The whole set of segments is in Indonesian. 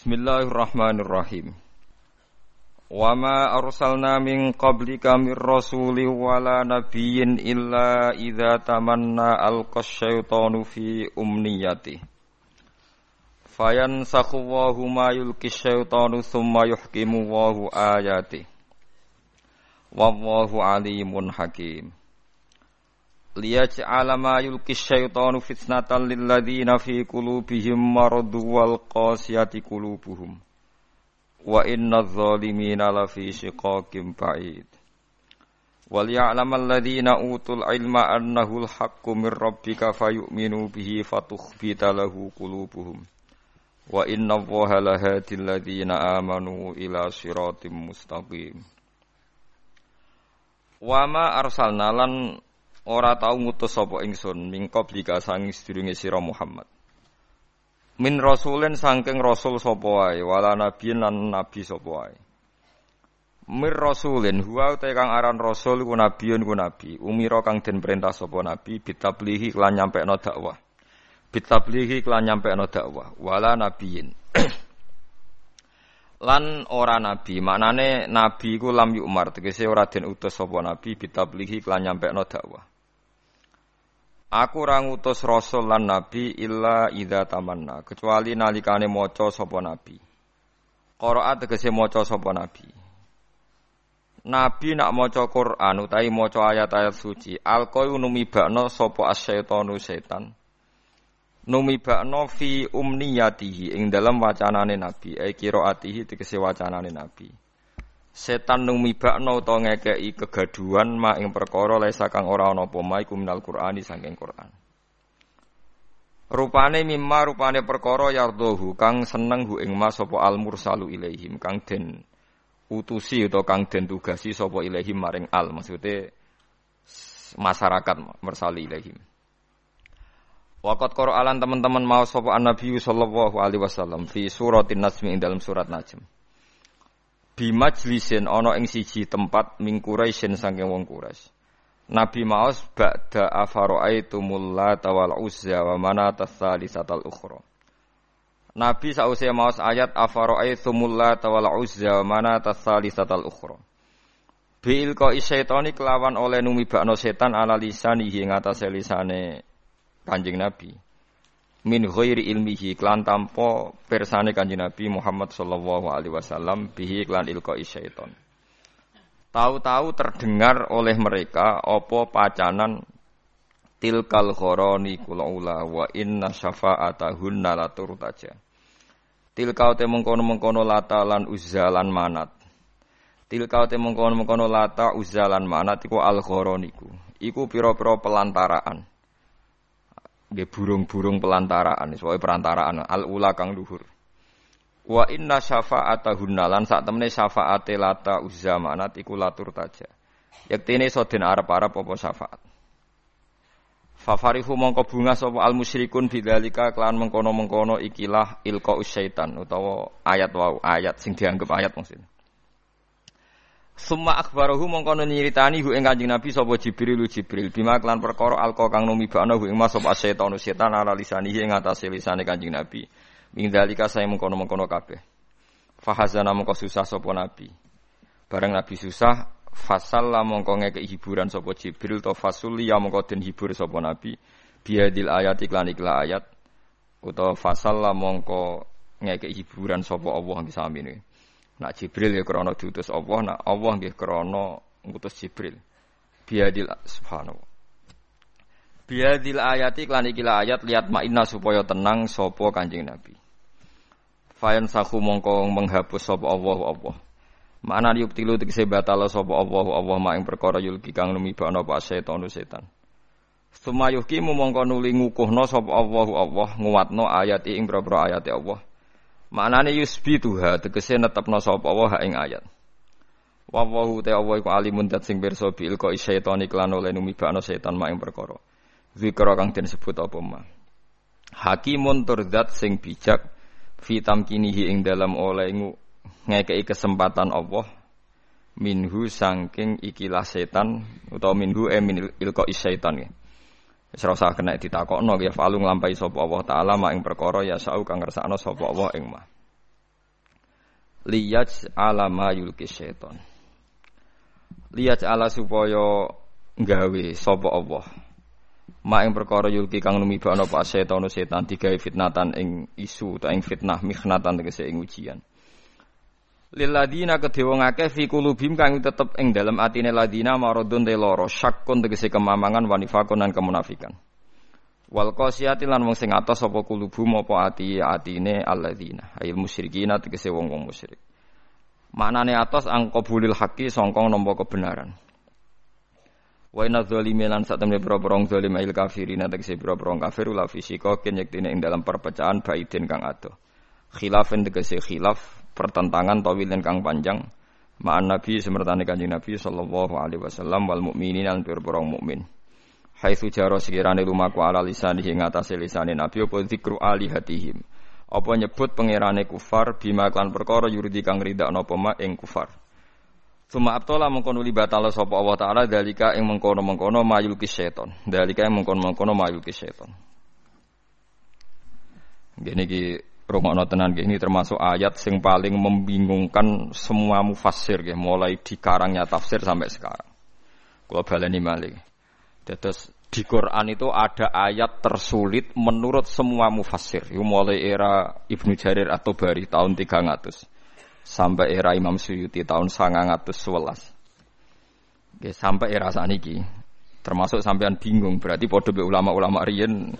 Bismillahirrahmanirrahim. Wa ma arsalna min qablika min rasuli wala nabiyyin illa idza tamanna alqa syaitanu fi umniyati. Fayansakhu Allahu ma yulki syaitanu thumma yuhkimu Allahu ayati. Wallahu alimun hakim. Liyaj'ala ma yulki syaitanu fitnatan lil ladzina fi qulubihim maradu wal qasiyati qulubuhum wa inna adh-dhalimina lafi shiqaqin ba'id wal ya'lam alladhina utul ilma annahu al-haqqu min rabbika fayu'minu bihi fatukhbita lahu qulubuhum wa inna allaha lahadi alladhina amanu ila siratim mustaqim wa ma arsalna lan ora tau ngutus sapa ingsun mingkop lika sanging sedurunge sira Muhammad. Min rasulin saking rasul sapa wae wala nabiyin lan nabi sapa wae. Mir rasulin huwa te kang aran rasul ku nabiyun ku nabi, umira kang den perintah sapa nabi bitablihi lan nyampekno dakwah. Bitablihi lan nyampekno dakwah wala nabiyin. lan ora nabi, maknane nabi ku lam yumar tegese ora den utus sapa nabi bitablihi lan nyampekno dakwah. Aku ora ngutus rasul lan nabi illa idza tamanna, kecuali nalikane maca sapa nabi. Qiraat tegese maca sapa nabi. Nabi nak maca Quran utawi maca ayat-ayat suci, alqayu numibakno sapa asyaitonu setan. Numibakno fi umniyatihi ing dalam wacanane nabi, ai qiraatihi tegese wacanane nabi setan numibakno utawa ngekeki kegaduhan ma ing perkara laisa kang ora ana apa ma iku minal Qur'ani saking Qur'an. Rupane mimma rupane perkara yardohu kang seneng hu ing mas sapa al mursalu ilaihim kang den utusi utawa kang den tugasi sapa ilaihim maring al maksude masyarakat mursali ilaihim. Waqat Qur'an teman-teman mau sapa an-nabi sallallahu alaihi wasallam fi suratin nasmi ing dalam surat najm bimajlisin ana ing siji tempat ming Quraisyin saking wong Quraisy. Nabi maos ba'da afara'aitumul lata wal uzza wa manata tsalisatal ukhra. Nabi sause maos ayat afara'aitumul lata wal uzza wa manata tsalisatal ukhra. Bil ko isyaitani kelawan oleh numibakno setan ala lisanihi ing atase lisane Kanjeng Nabi min ghairi ilmihi klan tanpa persane Kanjeng Nabi Muhammad sallallahu alaihi wasallam bihi klan ilqa syaiton. Tahu-tahu terdengar oleh mereka apa pacanan tilkal khoroni kulaula wa inna syafa'atahunna la turtaja. Tilkau te mengkono-mengkono lata lan uzzalan manat. Tilkau te mengkono-mengkono lata uzzalan manat iku al khoroniku. Iku pira-pira pelantaraan nggih burung-burung pelantaraan, sebagai perantaraan al ula kang luhur. Wa inna syafa'atahunna lan sak temene syafaate lata uzzamanat iku latur taja. Yektene iso den arep-arep apa syafaat. Fafarihu mongko bunga sapa al musyrikun bidzalika kelan mengkono-mengkono ikilah ilqa syaitan utawa ayat wau ayat sing dianggap ayat maksudnya. Summa akhbarahu mongko nyiritani hu ing Kanjeng Nabi sapa Jibril Jibril bima klan perkara alqa kang numibakno hu ing mas sapa setan ala lisanihi ing atase lisane Kanjeng Nabi. Min dalika saya mengkono-mengkono kabeh. Fahazana mongko susah sapa Nabi. Bareng Nabi susah fasalla mongko ngeke hiburan sapa Jibril to fasuli ya mongko den hibur sapa Nabi biadil ayat iklan iklan ayat utawa fasalla mongko ngeke hiburan sapa Allah ngisami Nak Jibril ya krana diutus Allah, nak Allah nggih krana ngutus Jibril. Biadil subhanahu. Biadil ayati klan iki ayat lihat makna supaya tenang sapa Kanjeng Nabi. Fayan sahu mongko menghapus sapa Allah Allah. Mana yuktilu tegese batal sapa Allah Allah mak ing perkara yulki kang numibana apa setan setan. Sumayuhki mongko nuli ngukuhno sapa Allah Allah nguwatno ayat ing boro ayat Allah. Maknane tuha tegese netepno sapa wa ing ayat. Wa wa ta Allah iku alimun dat sing pirsa bil ko syaitan iklan oleh numibakno setan mak ing perkara. Zikra kang den sebut apa ma. Hakimun turdat sing bijak fi tamkinihi ing dalam oleh ngekei kesempatan Allah minhu sangking ikilah setan utawa minhu e min ilqa syaitan ya. Wis ora usah kena ditakokno ya falu nglampahi sapa Allah taala mak ing perkara ya sau kang ngersakno sapa Allah ing mah. liyaj ala ma yulki syaiton. Liyaj ala supaya gawe sapa Allah. Ma ing perkara yulki kang numibakno apa setan setan digawe fitnatan ing isu utawa ing fitnah mikhnatan tegese ing ujian. Lilladina kedhewa ngakeh fi kulubim kang tetep ing dalem atine ladina maradun te lara syakkun tegese kemamangan wanifakun lan kemunafikan. Wal qasiyati lan wong sing atos sapa kulubu apa ati atine alladzina ayil musyrikina tegese wong-wong musyrik. Maknane atos angkabulil haqqi songkong nampa kebenaran. Wa inna dzalimin lan satemene pira-pira zalim ail kafirin tegese pira-pira kafir la fisika ing dalam perpecahan baidin kang ado. Khilafin tegese khilaf pertentangan tawilin kang panjang ma'an nabi semertane kanjeng nabi sallallahu alaihi wasallam wal mukminin lan pira-pira mukmin. Haitsu jaro sekirane lumaku ala lisani ing atase lisane Nabi apa zikru alihatihim. Apa nyebut pangerane kufar bima kan perkara yurdi kang ridakno apa ma ing kufar. Suma abtola mengkono libatala sapa Allah taala dalika ing mengkono-mengkono mayul seton. Dalika ing mengkono-mengkono mayul seton. Gini ki rungokno tenan ini termasuk ayat sing paling membingungkan semua mufassir mulai di karangnya tafsir sampai sekarang. Kalau baleni malih. Terus di Quran itu ada ayat tersulit menurut semua mufassir. Mulai era Ibnu Jarir atau Bari tahun 300 sampai era Imam Suyuti tahun 911. Oke, sampai era saniki termasuk sampean bingung berarti podo ulama-ulama riyen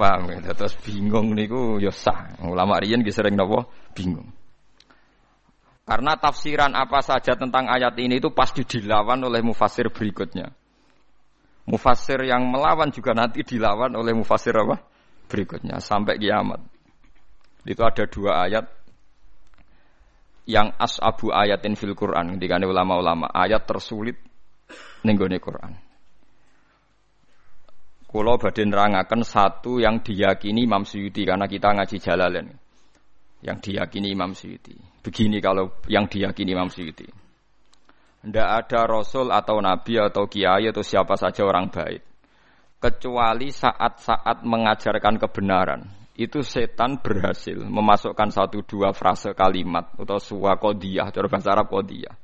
paham ya terus bingung niku ya sah. Ulama riyen ki sering napa? Bingung. Karena tafsiran apa saja tentang ayat ini itu pasti dilawan oleh mufasir berikutnya. Mufassir yang melawan juga nanti dilawan oleh mufassir apa? Berikutnya sampai kiamat. Itu ada dua ayat. Yang as'abu ayatin fil Quran ketika ulama-ulama. Ayat tersulit nenggone Quran. Kulo badhe nerangaken satu yang diyakini Imam Suyuti karena kita ngaji Jalalain. Yang diyakini Imam Suyuti. Begini kalau yang diyakini Imam Suyuti. Tidak ada rasul atau nabi atau kiai atau siapa saja orang baik. Kecuali saat-saat mengajarkan kebenaran. Itu setan berhasil memasukkan satu dua frase kalimat atau suwa kodiyah, cara bahasa Arab kodiyah.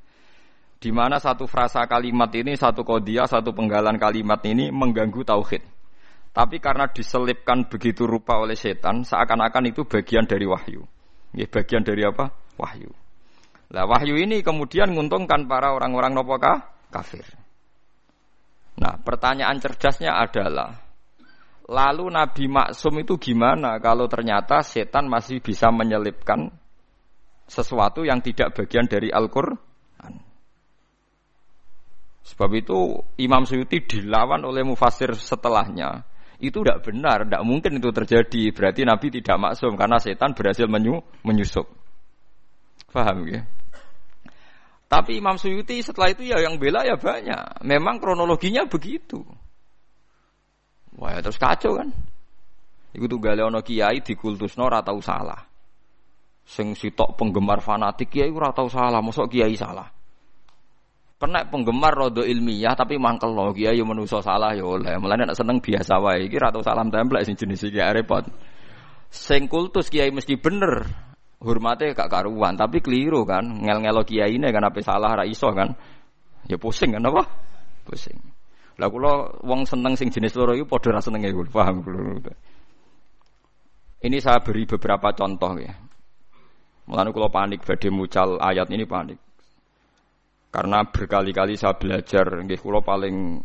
Di mana satu frasa kalimat ini, satu kodiyah, satu penggalan kalimat ini mengganggu tauhid. Tapi karena diselipkan begitu rupa oleh setan, seakan-akan itu bagian dari wahyu. Ya, bagian dari apa? Wahyu. Lah wahyu ini kemudian menguntungkan para orang-orang nopokah kafir. Nah, pertanyaan cerdasnya adalah lalu Nabi Maksum itu gimana kalau ternyata setan masih bisa menyelipkan sesuatu yang tidak bagian dari Al-Qur'an? Sebab itu Imam Suyuti dilawan oleh mufasir setelahnya. Itu tidak benar, tidak mungkin itu terjadi. Berarti Nabi tidak maksum karena setan berhasil menyu, menyusup. Paham ya? Tapi Imam Suyuti setelah itu ya yang bela ya banyak. Memang kronologinya begitu. Wah ya terus kacau kan. Iku tuh gale ono kiai dikultusno ora tau salah. Sing sitok penggemar fanatik kiai ora tau salah, mosok kiai salah. Kena penggemar rodo ilmiah tapi mangkel lo kiai menuso salah ya oleh. Mulane nek seneng biasa wae iki salam templek sing jenis iki repot. Sing kultus kiai mesti bener hormatnya gak karuan, tapi keliru kan, ngel-ngelo kiai ini kan apa salah ra iso kan. Ya pusing kan apa? Pusing. Lah kula wong seneng sing jenis loro iku padha ra senenge kula, paham kula. Ini saya beri beberapa contoh ya. Mulane kula panik badhe mucal ayat ini panik. Karena berkali-kali saya belajar, nggih kula paling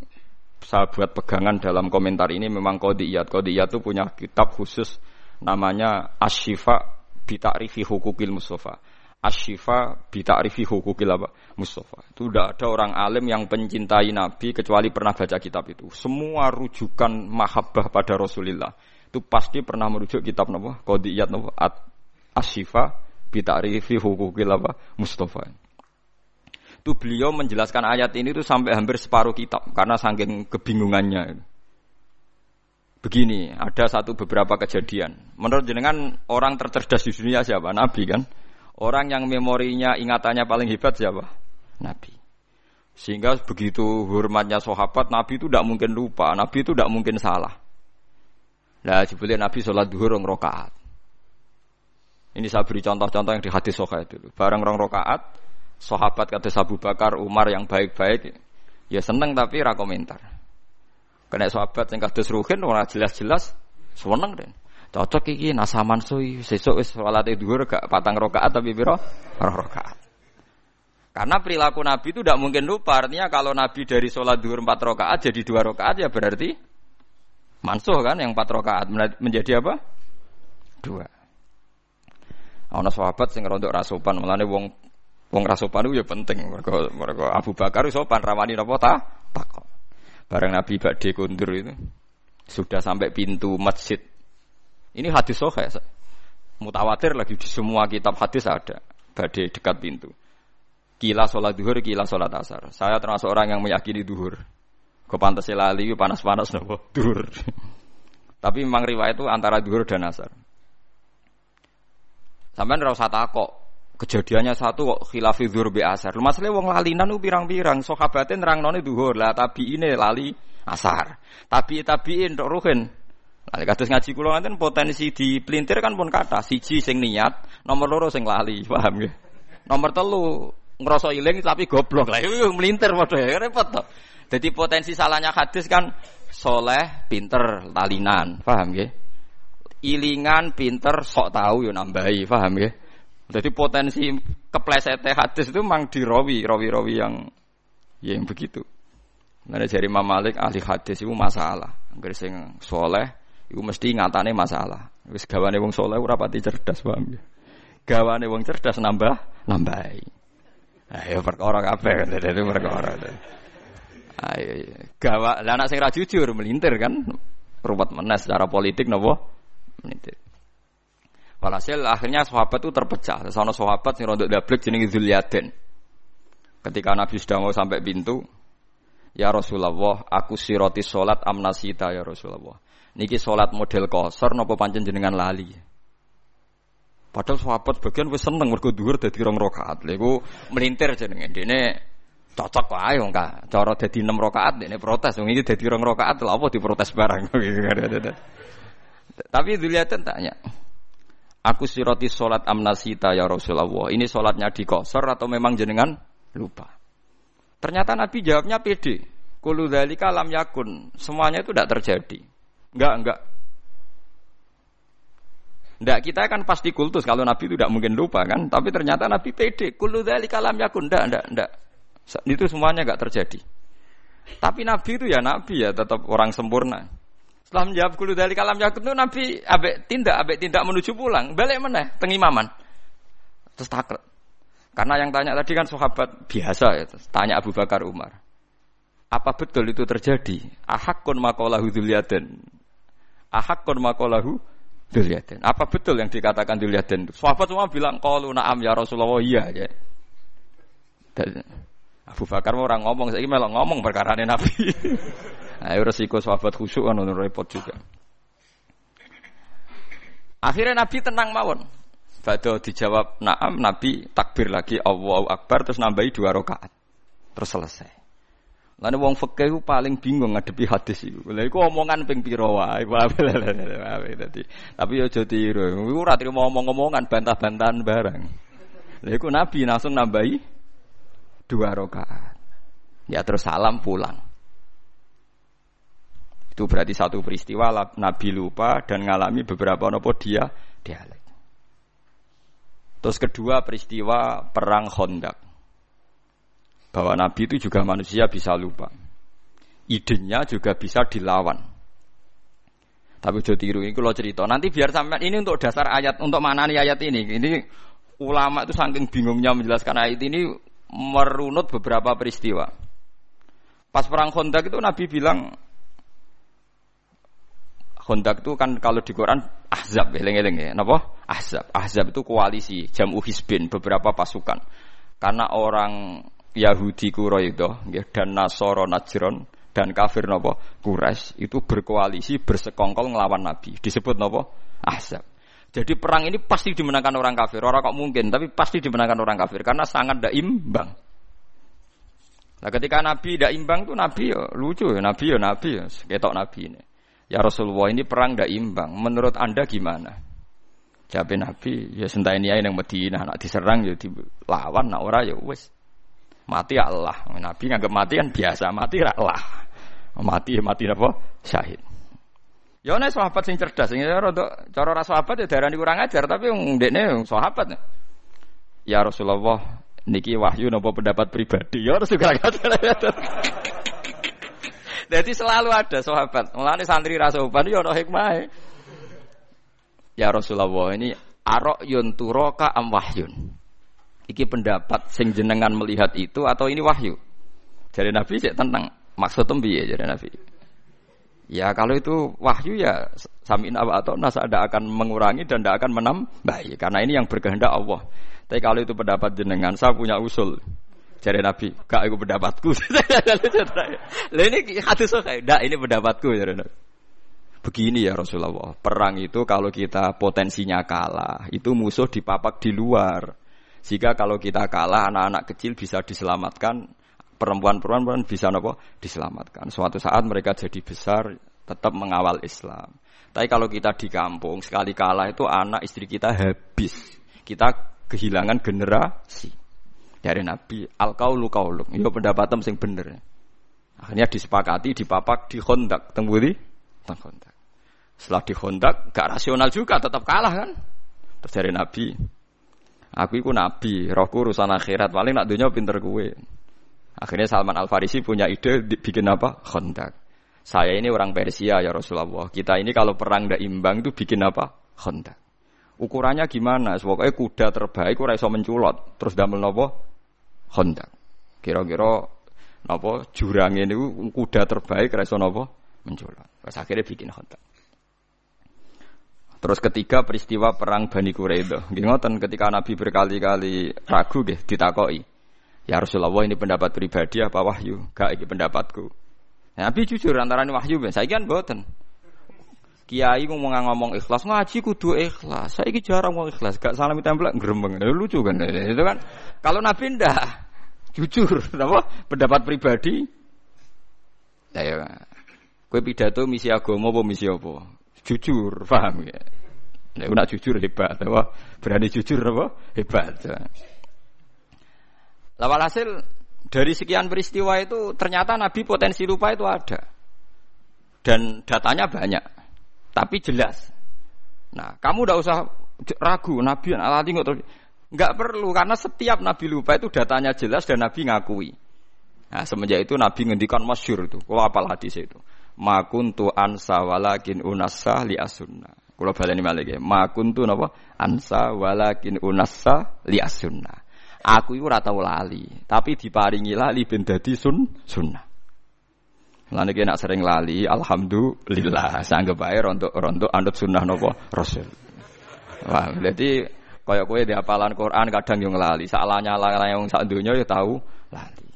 saya buat pegangan dalam komentar ini memang kodiyat. Kodiyat itu punya kitab khusus namanya Ashifa bita'rifi hukukil Mustafa. Asyifa bita'rifi hukukil apa? Mustafa. Itu tidak ada orang alim yang pencintai Nabi kecuali pernah baca kitab itu. Semua rujukan mahabbah pada Rasulullah itu pasti pernah merujuk kitab napa? Qadiyat napa? Asyifa bita'rifi hukukil apa? Mustafa. Itu beliau menjelaskan ayat ini itu sampai hampir separuh kitab karena saking kebingungannya. Begini, ada satu beberapa kejadian. Menurut jenengan orang tercerdas di dunia siapa? Nabi kan? Orang yang memorinya, ingatannya paling hebat siapa? Nabi. Sehingga begitu hormatnya sahabat, Nabi itu tidak mungkin lupa, Nabi itu tidak mungkin salah. Nah, sebetulnya Nabi sholat duhur rokaat. Ini saya beri contoh-contoh yang di hadis soha itu. Barang rong rokaat, sahabat kata Abu Bakar, Umar yang baik-baik, ya seneng tapi ra komentar. Kena sahabat yang kados ruhin ora jelas-jelas seneng deh. Cocok iki nasaman sui sesuk wis salate dhuwur gak patang rakaat tapi piro? Rong rakaat. Karena perilaku Nabi itu tidak mungkin lupa. Artinya kalau Nabi dari sholat duhur empat rakaat jadi dua rakaat ya berarti mansuh kan yang empat rakaat menjadi apa? Dua. Ana sahabat sing rontok rasopan, melane wong wong rasopan itu ya penting. Mereka, mereka Abu Bakar sopan rawani napa ta? Takok. Bareng Nabi badhe kundur itu sudah sampai pintu masjid ini hadis sohe. Mutawatir lagi di semua kitab hadis ada. Badai dekat pintu. Kila sholat duhur, kila sholat asar. Saya termasuk orang yang meyakini duhur. Kau pantas lali, panas-panas nopo duhur. Tapi memang riwayat itu antara duhur dan asar. Sampai rasa takok. Kejadiannya satu kok khilafi duhur bi asar. Masalahnya wong lalinan u pirang-pirang. Sahabatnya nerang noni duhur lah. Tapi ini lali asar. Tapi tabiin untuk ruhin. Nah, kados ngaji kula ngaten potensi di pelintir kan pun kata siji sing niat, nomor loro sing lali, paham ya? Nomor telu ngerasa iling tapi goblok lah, melintir padha ya repot toh. Jadi potensi salahnya hadis kan soleh, pinter, talinan, paham ya? Ilingan, pinter, sok tahu ya nambahi, paham ya? Jadi potensi kepleset hadis itu memang dirawi, rawi-rawi yang yang begitu. Nah, dari Imam Malik ahli hadis itu masalah. Agar sing soleh, Iku mesti ngatane masalah. Wis gawane wong soleh ora pati cerdas, paham ya. Gawane wong cerdas nambah nambahi. Ayo perkara kabeh dadi perkara. Ayo gawa lah anak sing ra jujur melintir kan ruwet menes secara politik napa melintir. Walhasil akhirnya sahabat itu terpecah. Sono sahabat sing rondok dablek jenenge Zulyaden. Ketika Nabi sudah mau sampai pintu, Ya Rasulullah, aku siroti solat amnasita ya Rasulullah niki sholat model kosor nopo pancen jenengan lali. Padahal sahabat bagian wis seneng mergo dhuwur dadi rong rakaat. Lha melintir jenenge dene cocok wae wong ka. Cara dadi 6 rakaat dene protes wong iki dadi rong rakaat lha apa diprotes barang. Tapi dilihatin tanya. Aku siroti sholat amnasita ya Rasulullah. Ini sholatnya di kosor atau memang jenengan lupa? Ternyata Nabi jawabnya pede. Kulu dalika lam yakun. Semuanya itu tidak terjadi. Enggak, enggak. Enggak, kita kan pasti kultus kalau Nabi itu tidak mungkin lupa kan. Tapi ternyata Nabi pede. Kullu dzalika lam yakun. Enggak, enggak, enggak. Itu semuanya enggak terjadi. Tapi Nabi itu ya Nabi ya, tetap orang sempurna. Setelah menjawab kullu dzalika lam yakun itu Nabi abek tindak, abek tindak menuju pulang. Balik mana? Tengimaman. Terus takut. Karena yang tanya tadi kan sahabat biasa ya. Tanya Abu Bakar Umar. Apa betul itu terjadi? Ahakun makolahu dzulyaden. Ahakun makolahu Duliaden. Apa betul yang dikatakan Duliaden? Sahabat semua bilang qalu na'am ya Rasulullah iya ya. Dan Abu Bakar orang ngomong, saya malah ngomong perkara Nabi. nah, resiko sahabat khusyuk kan repot juga. Akhirnya Nabi tenang mawon. Bado dijawab na'am, Nabi takbir lagi Allahu Akbar terus nambahi dua rakaat. Terus selesai. Lalu wong fikih paling bingung ngadepi hadis itu. Lha iku omongan ping pira wae. Tapi aja tiru. Iku ora trimo omong-omongan bantah-bantahan barang. Lha iku Nabi langsung nambahi dua rakaat. Ya terus salam pulang. Itu berarti satu peristiwa Nabi lupa dan ngalami beberapa nopo dia dialek. Terus kedua peristiwa perang Khandaq bahwa Nabi itu juga manusia bisa lupa. Idenya juga bisa dilawan. Tapi udah tiru ini kalau cerita. Nanti biar sampai ini untuk dasar ayat, untuk mana nih ayat ini. Ini ulama itu saking bingungnya menjelaskan ayat ini merunut beberapa peristiwa. Pas perang Khandaq itu Nabi bilang Khandaq itu kan kalau di Quran Ahzab, eleng-eleng ya. Napa? Ahzab. Ahzab itu koalisi, jamu hisbin, beberapa pasukan. Karena orang Yahudi Quraisy dan Nasoro Najron dan kafir nopo Quraisy itu berkoalisi bersekongkol ngelawan Nabi. Disebut nopo Ahzab. Jadi perang ini pasti dimenangkan orang kafir. Orang kok mungkin, tapi pasti dimenangkan orang kafir karena sangat tidak imbang. Nah ketika Nabi tidak imbang tuh Nabi ya lucu ya Nabi ya Nabi ya ketok Nabi ini. Ya Rasulullah ini perang tidak imbang. Menurut anda gimana? Jabe Nabi ya senteni ae nang Madinah nak diserang ya dilawan nak ora ya wis. Mati ya Allah. Nabi nganggep mati kan biasa, mati Allah. Mati ya mati apa? Syahid. Ya ana sahabat sing cerdas, sing rada cara ra sahabat ya darani kurang ajar, tapi wong ndekne sahabat. Ya Rasulullah, niki wahyu napa pendapat pribadi? Ya harus kurang ajar. Jadi selalu ada sahabat. Mulane santri rasa upan ya ana hikmah. Ya Rasulullah ini arok yun turoka am wahyun. Iki pendapat sing jenengan melihat itu atau ini wahyu? Jadi Nabi sih tentang maksud ya jadi Nabi. Ya kalau itu wahyu ya samin apa atau nas ada akan mengurangi dan tidak akan menambah karena ini yang berkehendak Allah. Tapi kalau itu pendapat jenengan, saya punya usul. Jadi Nabi, gak aku pendapatku. Lah ini hadis kayak, dak ini pendapatku jadi Nabi. Begini ya Rasulullah, perang itu kalau kita potensinya kalah, itu musuh dipapak di luar. Jika kalau kita kalah, anak-anak kecil bisa diselamatkan, perempuan-perempuan bisa nopo diselamatkan. Suatu saat mereka jadi besar, tetap mengawal Islam. Tapi kalau kita di kampung, sekali kalah itu anak istri kita habis. Kita kehilangan generasi dari Nabi al kaulu kauluk. Itu pendapatan sing bener. Akhirnya disepakati dipapak di kontak tembudi teng kontak. Setelah di kontak gak rasional juga tetap kalah kan? Terus dari Nabi aku itu Nabi rohku urusan akhirat paling nak dunia pinter gue akhirnya Salman Al Farisi punya ide bikin apa? Kontak. Saya ini orang Persia ya Rasulullah. Kita ini kalau perang tidak imbang itu bikin apa? Kontak. Ukurannya gimana? Pokoknya kuda terbaik ora iso menculot. Terus damel nopo Honda. Kira-kira napa jurang ini kuda terbaik reso napa mencolot. Pas akhirnya bikin Honda. Terus ketiga peristiwa perang Bani Quraidah. Nggih ketika Nabi berkali-kali ragu nggih ditakoki. Ya Rasulullah ini pendapat pribadi apa wahyu? Gak iki pendapatku. Nabi jujur antara wahyu ben. Saiki kan mboten. Kiai ngomong ngomong ikhlas ngaji kudu ikhlas. Saya jarang ngomong ikhlas. Gak salam tempel gremeng. Lucu kan? Itu kan. Kalau Nabi ndak jujur, apa pendapat pribadi. Ya, ya. Kue pidato misi agama apa misi apa? Jujur, paham ya? Nek nak jujur hebat, apa? Berani jujur apa? Hebat. Ya. Lawal hasil dari sekian peristiwa itu ternyata Nabi potensi lupa itu ada. Dan datanya banyak. Tapi jelas. Nah, kamu tidak usah ragu Nabi alati nggak nggak perlu karena setiap Nabi lupa itu datanya jelas dan Nabi ngakui. Nah, semenjak itu Nabi ngendikan masyur itu. Kalau apal hadis itu. Makuntu ansa walakin unasa li asunna. Kalau baleni malih ya. Makuntu napa? Ansa walakin unasa li asunna. Aku itu rata tapi diparingi lali ben sun sunnah. Lalu kita sering lali, alhamdulillah. Sanggup aja rontok rontok anut sunnah nopo rasul. Wah, jadi kayak kue di hafalan Quran kadang yang lali. Salahnya lali yang saat dunia ya tahu lali.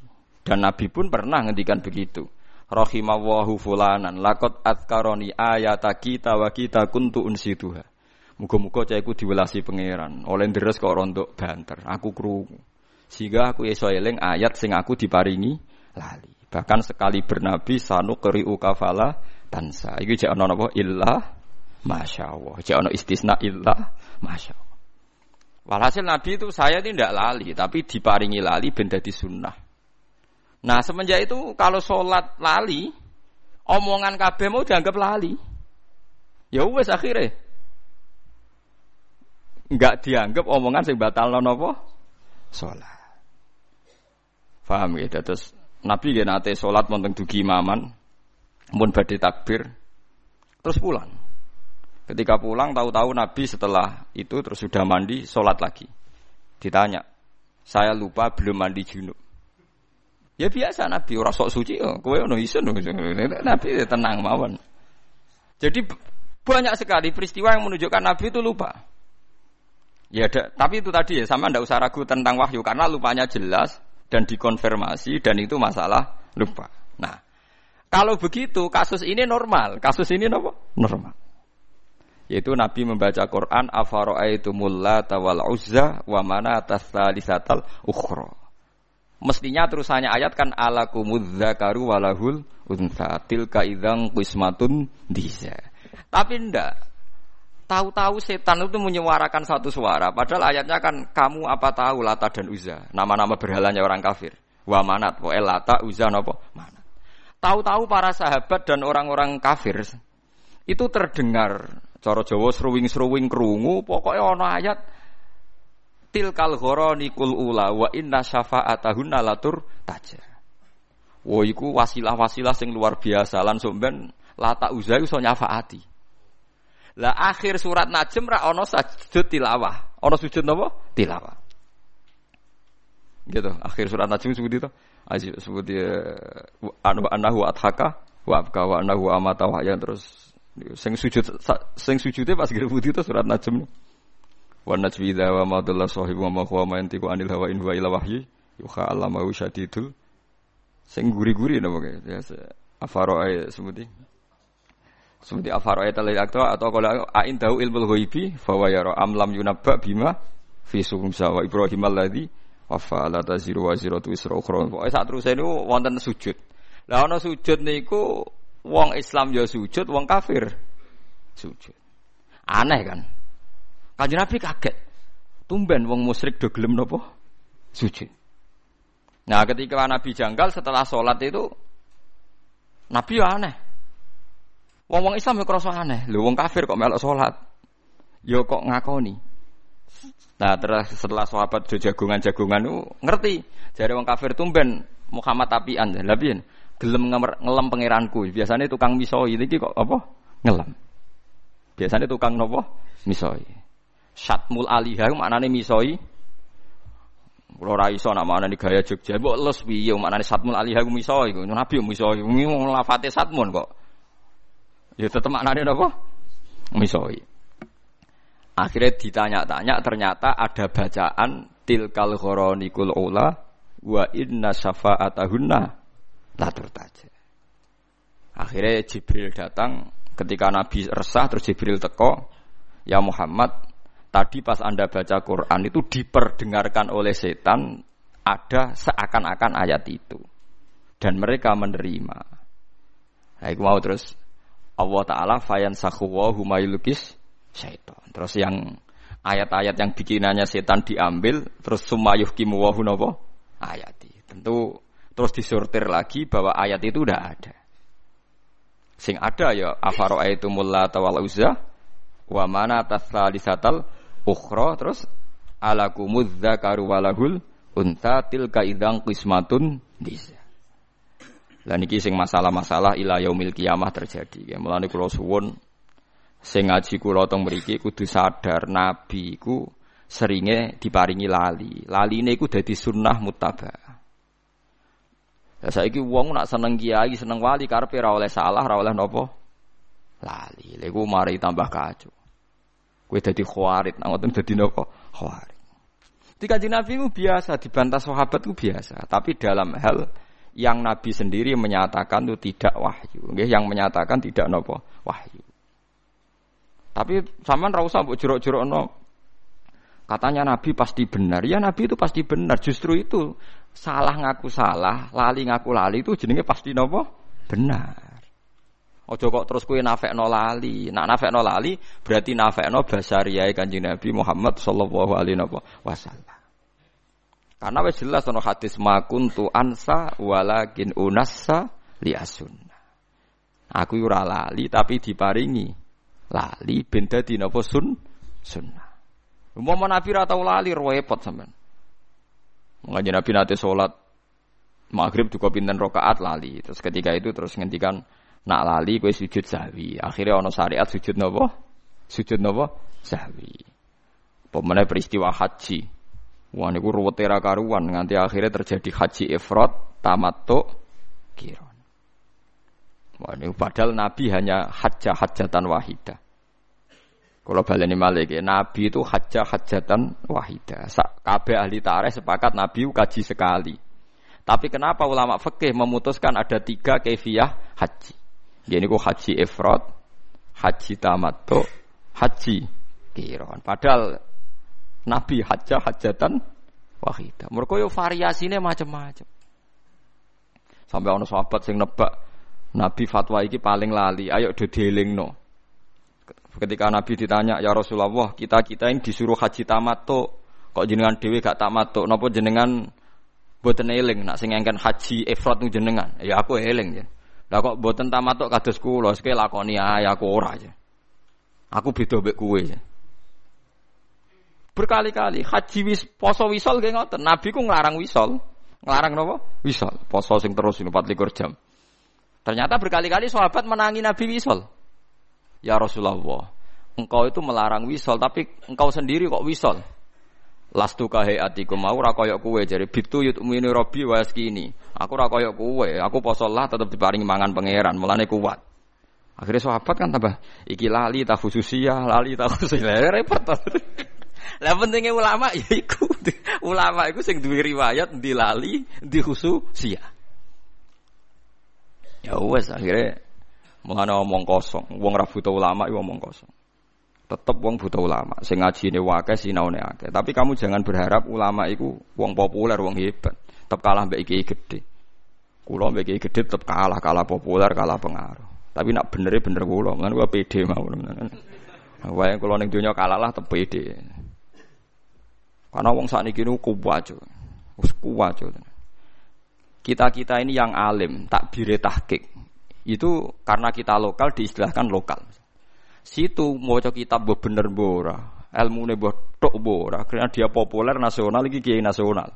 Dan Nabi pun pernah ngendikan begitu. Rahimawahu fulanan lakot atkaroni ayata kita wa kita kuntu unsituha. Muga-muga cahku diwelasi pangeran. Oleh deres kok rontok banter. Aku krungu. Sehingga aku iso eling ayat sing aku diparingi lali. Bahkan sekali bernabi sanu keri ukafala tansa. Iki jek ana napa illah masya Allah. Jek ana istisna illah masya Allah. Walhasil Nabi itu saya tidak lali, tapi diparingi lali ben dadi sunnah. Nah semenjak itu kalau sholat lali, omongan kabeh mau dianggap lali. Ya wes akhirnya nggak dianggap omongan sing batal nopo sholat. Paham gitu terus Nabi dia nate sholat monteng dugi imaman, pun badai takbir, terus pulang. Ketika pulang tahu-tahu Nabi setelah itu terus sudah mandi sholat lagi. Ditanya, saya lupa belum mandi junub. Ya biasa Nabi orang sok suci, oh, kowe ono isun. Nabi ya tenang mawon. Jadi banyak sekali peristiwa yang menunjukkan Nabi itu lupa. Ya, ada, tapi itu tadi ya sama ndak usah ragu tentang wahyu karena lupanya jelas dan dikonfirmasi dan itu masalah lupa. Nah, kalau begitu kasus ini normal, kasus ini apa? Normal. Yaitu Nabi membaca Quran afara'aitumul lata wal uzza wa mana tasalisatal ukhra. Mestinya terusannya ayat kan alakumudz zakaru walahul unsa tilka idzang qismatun diza. Tapi ndak. Tahu-tahu setan itu menyuarakan satu suara. Padahal ayatnya kan kamu apa tahu Lata dan Uzza. Nama-nama berhalanya orang kafir. Wa manat. Wa Lata, Uzza, nopo. Manat. Tahu-tahu para sahabat dan orang-orang kafir itu terdengar. Coro Jawa seruwing-seruwing kerungu. Pokoknya ono ayat. Tilkal nikul ula wa inna syafa'atahunna latur taja. Wah iku wasilah-wasilah sing luar biasa lan somben lata uzza iso nyafaati. Lah akhir surat Najm ra ono sujud tilawah. Ono sujud napa? Tilawah. Gitu. Akhir surat Najm sebut itu. Aji sebut dia anu anahu adhaka wa abka wa anahu amata wa ya terus sing sujud sing sujude pas putih itu surat Najm. Wa najmi idza wa ma dalla sahibu wa ma huwa ma yantiqu anil hawa in huwa illa wahyi yuha allamahu syadidul sing guri-guri napa ya afaro sebuti seperti afaro ayat atau kalau ain tahu ilmu ghaibi bahwa ya am lam yunabba bima fi sumsa wa ibrahim alladhi wafa la taziru wa ziratu isra ukhra. Pokoke sak terus ini wonten sujud. Lah ana sujud niku wong Islam ya sujud, wong kafir sujud. Aneh kan? Kanjeng Nabi kaget. Tumben wong musyrik do gelem napa? Sujud. Nah, ketika Nabi janggal setelah sholat itu Nabi ya aneh. Wong wong Islam ya krasa aneh. Lho wong kafir kok melok salat. Ya kok ngakoni. Nah, terus setelah sahabat jagungan-jagungan itu ngerti. Jadi wong kafir tumben Muhammad tapian. Lah piye? Gelem ngelem pangeranku. Biasanya tukang misoi iki kok apa? Ngelem. Biasanya tukang nopo? Misoi. Syatmul alihah maknane misoi. Kulo ra iso nak maknane gaya Jogja. Mbok les piye maknane Syatmul alihah misoi. Nabi misoi. Ngomong lafate Satmun kok. Ya tetep maknanya apa? Misoi. Akhirnya ditanya-tanya ternyata ada bacaan tilkal khoronikul ula wa inna syafa'atahunna la turtaja. Akhirnya Jibril datang ketika Nabi resah terus Jibril teko, "Ya Muhammad, tadi pas Anda baca Quran itu diperdengarkan oleh setan ada seakan-akan ayat itu." Dan mereka menerima. Nah, mau terus Allah Ta'ala fayan sahuwa humayulukis syaitan. Terus yang ayat-ayat yang bikinannya setan diambil, terus sumayuh kimuwahu nopo ayati. Tentu terus disortir lagi bahwa ayat itu udah ada. Sing ada ya ayatu mulla tawal uzza wa mana tasalisatal ukhra terus alakumudz zakaru walahul unta tilka idang qismatun disa. Lah niki sing masalah-masalah ila yaumil kiamah terjadi. Ya mulane kula suwun sing ngaji kula teng mriki kudu sadar nabi iku seringe diparingi lali. Laline iku dadi sunnah muttaba. Lah saiki wong nak seneng kiai, seneng wali karepe ora oleh salah, ora oleh? Lali. Lha iku mari tambah kacau. Kowe dadi khawarit, nang ngoten dadi napa? Khawarit. Di kanjeng Nabi biasa, dibantah sahabat biasa. Tapi dalam hal yang Nabi sendiri menyatakan itu tidak wahyu. Nggih, yang menyatakan tidak nopo wahyu. Tapi sama ra usah mbok jerok no. Katanya Nabi pasti benar. Ya Nabi itu pasti benar. Justru itu salah ngaku salah, lali ngaku lali itu jenenge pasti nopo benar. Ojo kok terus kue nafek lali. Nak nafek lali berarti nafek no basariyai kanjeng Nabi Muhammad sallallahu alaihi wasallam. Karena wis jelas ono hadis makuntu ansa walakin unassa li asunna. Aku ora lali tapi diparingi lali ben dadi napa sun sunnah. Umpama Nabi ora tau lali repot sampean. Mengaji Nabi nate salat maghrib juga pinten rakaat lali. Terus ketika itu terus ngendikan nak lali kowe sujud sahwi. Akhirnya ono syariat sujud napa? Sujud napa? Sahwi. Pemenang peristiwa haji. Wah niku karuan nganti akhirnya terjadi haji ifrat tamattu kiron. Wah niku padahal Nabi hanya hajjah hajatan wahida. Kalau baleni malik ya, Nabi itu hajjah hajatan wahida. Kabeh ahli tarikh sepakat Nabi kaji sekali. Tapi kenapa ulama fikih memutuskan ada tiga kefiah haji? Jadi ku haji ifrat, haji tamattu, haji kiron. Padahal Nabi hajjah hajatan wahidah. Mereka yo variasinya macam-macam. Sampai ono sahabat sing nebak Nabi fatwa iki paling lali, ayo do no. Ketika Nabi ditanya, "Ya Rasulullah, kita-kita ini disuruh haji tamattu, kok jenengan dhewe gak tamattu? Napa jenengan boten eling nak sing haji ifrat nu jenengan?" Ya aku eling ya. Lah kok boten tamattu kados kula, sik lakoni ae aku ora aja. Aku beda mbek kowe ya. Berkali-kali haji wis poso wisol nggih ngoten. Nabi ku nglarang wisol. Nglarang napa? Wisol. Poso sing terus 24 jam. Ternyata berkali-kali sahabat menangi Nabi wisol. Ya Rasulullah, engkau itu melarang wisol, tapi engkau sendiri kok wisol. Lastu kahe atiku mau rakoyok kue jadi bitu yut umini robi waskini. Aku rakoyok kue, aku posolah tetap diparingi mangan pangeran, mulane kuat. Akhirnya sahabat kan tambah iki lali tak khususia, lali tak khususia, repot. Lah pentingnya ulama ya iku. Ulama iku sing duwe riwayat di lali, di khususia. Ya wes akhirnya Mulane omong kosong, wong ra buta ulama iku omong kosong. Tetep wong buta ulama, sing ngajine wae sinaune akeh. Tapi kamu jangan berharap ulama iku wong populer, wong hebat. Tetep kalah mbek iki gede. Kulo mbek iki gede tetep kalah, kalah populer, kalah pengaruh. Tapi nak bener bener kulo, kan gua pede mau. Wae kulo ning donya kalah lah tetep pede. Karena wong sakniki niku kuwat. Wis kuwat. Kita-kita ini yang alim, tak bire tahqiq. Itu karena kita lokal diistilahkan lokal. Situ mau kitab mbok bener bora, ilmu ne mbok tok bora, karena dia populer nasional iki kiai nasional.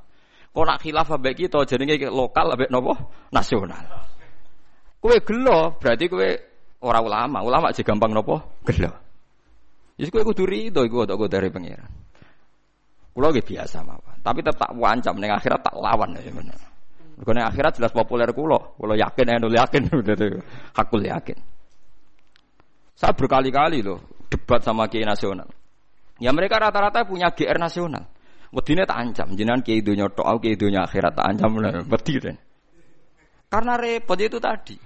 Kok nak khilaf ambek kita jenenge lokal ambek nopo? Nasional. Kue gelo, berarti kue orang ulama. Ulama aja gampang nopo? Gelo. Jadi kue kudu rido iku tok dari pangeran. Kulo biasa mawon, tapi tetap wancam ning akhirat tak lawan ya bener. Karena akhirat jelas populer kulo, kulo yakin ya yakin, hakul yakin. Saya berkali-kali loh debat sama kiai nasional. Ya mereka rata-rata punya GR nasional. Wedine tak ancam, jenengan kiai dunya tok, kiai dunya akhirat tak ancam bener, Karena repot itu tadi.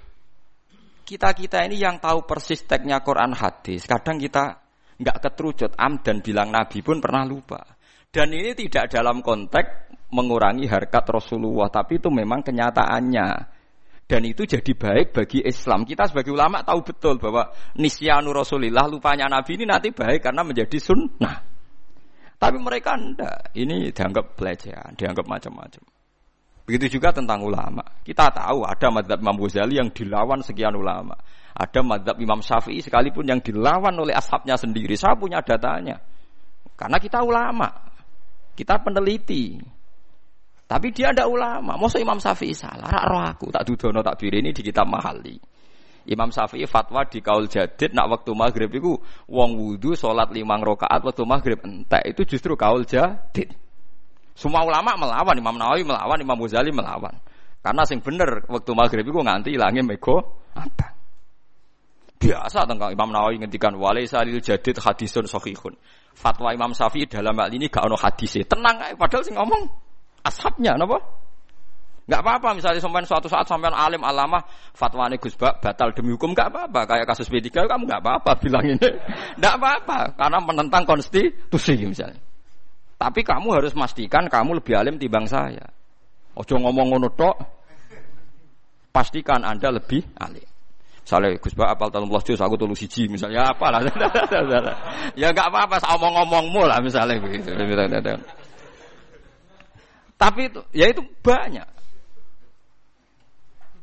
Kita-kita ini yang tahu persis teksnya Quran hadis, kadang kita nggak keterucut am dan bilang Nabi pun pernah lupa. Dan ini tidak dalam konteks mengurangi harkat Rasulullah, tapi itu memang kenyataannya. Dan itu jadi baik bagi Islam. Kita sebagai ulama tahu betul bahwa nisyanu Rasulillah, lupanya Nabi ini nanti baik karena menjadi sunnah. Tapi mereka enggak. Ini dianggap pelecehan, dianggap macam-macam. Begitu juga tentang ulama. Kita tahu ada madhab Imam Ghazali yang dilawan sekian ulama. Ada madhab Imam Syafi'i sekalipun yang dilawan oleh ashabnya sendiri. Saya punya datanya. Karena kita ulama. Kita peneliti. Tapi dia ada ulama. Masa Imam Syafi'i salah? Rak roh aku tak dudono tak ini di kitab Mahali. Imam Syafi'i fatwa di kaul jadid nak waktu maghrib itu wong wudhu sholat limang rokaat waktu maghrib entek itu justru kaul jadid. Semua ulama melawan Imam Nawawi melawan Imam Ghazali melawan. Karena sing bener waktu maghrib itu nganti hilangnya mego apa? Biasa tentang Imam Nawawi ngendikan wale salil jadid hadisun sahihun fatwa Imam Syafi'i dalam hal ini gak ono hadisnya. Tenang aja, padahal sih ngomong ashabnya, napa? Gak apa-apa misalnya sampai suatu saat sampai alim alama fatwa ini Gus batal demi hukum gak apa-apa. Kayak kasus B3 kamu gak apa-apa bilang ini. Gak apa-apa karena menentang konstitusi misalnya. Tapi kamu harus pastikan kamu lebih alim timbang saya. Ojo ngomong ngono tok pastikan anda lebih alim Misalnya Gus Ba apal talung juz aku tulu siji misalnya apa lah. ya enggak apa-apa omong-omongmu lah misalnya begitu. Tapi itu ya itu banyak.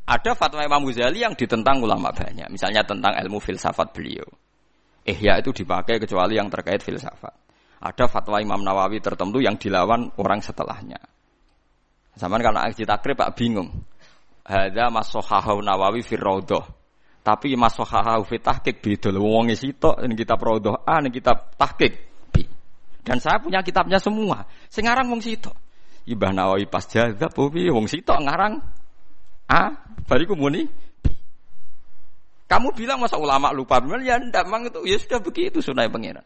Ada fatwa Imam Ghazali yang ditentang ulama banyak. Misalnya tentang ilmu filsafat beliau. ya itu dipakai kecuali yang terkait filsafat. Ada fatwa Imam Nawawi tertentu yang dilawan orang setelahnya. Zaman kalau aksi takrib Pak bingung. Hada masohahu Nawawi firrodoh tapi masohaha fi tahqiq beda lho wong sitok ini kitab Raudhah A ini kitab tahqiq B. Dan saya punya kitabnya semua. Sing ngarang wong sitok. Ibah Nawawi pas jaga piye wong sitok ngarang A bariku muni B. Kamu bilang masa ulama lupa ya ndak mang itu ya sudah begitu sunai pangeran.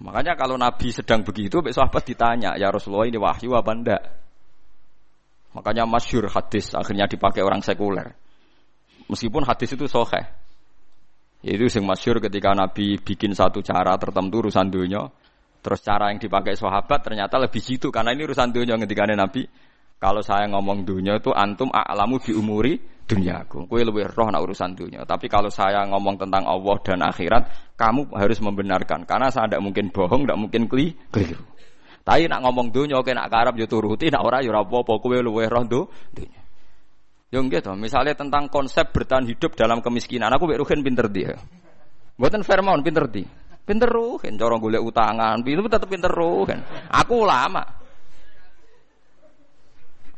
Makanya kalau Nabi sedang begitu, besok sahabat ditanya, ya Rasulullah ini wahyu apa ndak? Makanya masyur hadis akhirnya dipakai orang sekuler. Meskipun hadis itu sohe. Itu sing masyur ketika Nabi bikin satu cara tertentu urusan dunia. Terus cara yang dipakai sahabat ternyata lebih situ. Karena ini urusan dunia ketika Nabi. Kalau saya ngomong dunia itu antum a'lamu bi umuri duniaku. Kue lebih roh nak urusan dunia. Tapi kalau saya ngomong tentang Allah dan akhirat, kamu harus membenarkan. Karena saya tidak mungkin bohong, tidak mungkin keli, keliru. Tapi nak ngomong dunia, oke nak karab yo turuti, nak ora yo apa-apa. Kue lebih roh do, dunia. Yang gitu, misalnya tentang konsep bertahan hidup dalam kemiskinan, aku beruhin pinter dia. Buatan Fairmount pinter dia. Pinter ruhin, corong golek utangan, itu tetap pinter ruhin. Aku lama.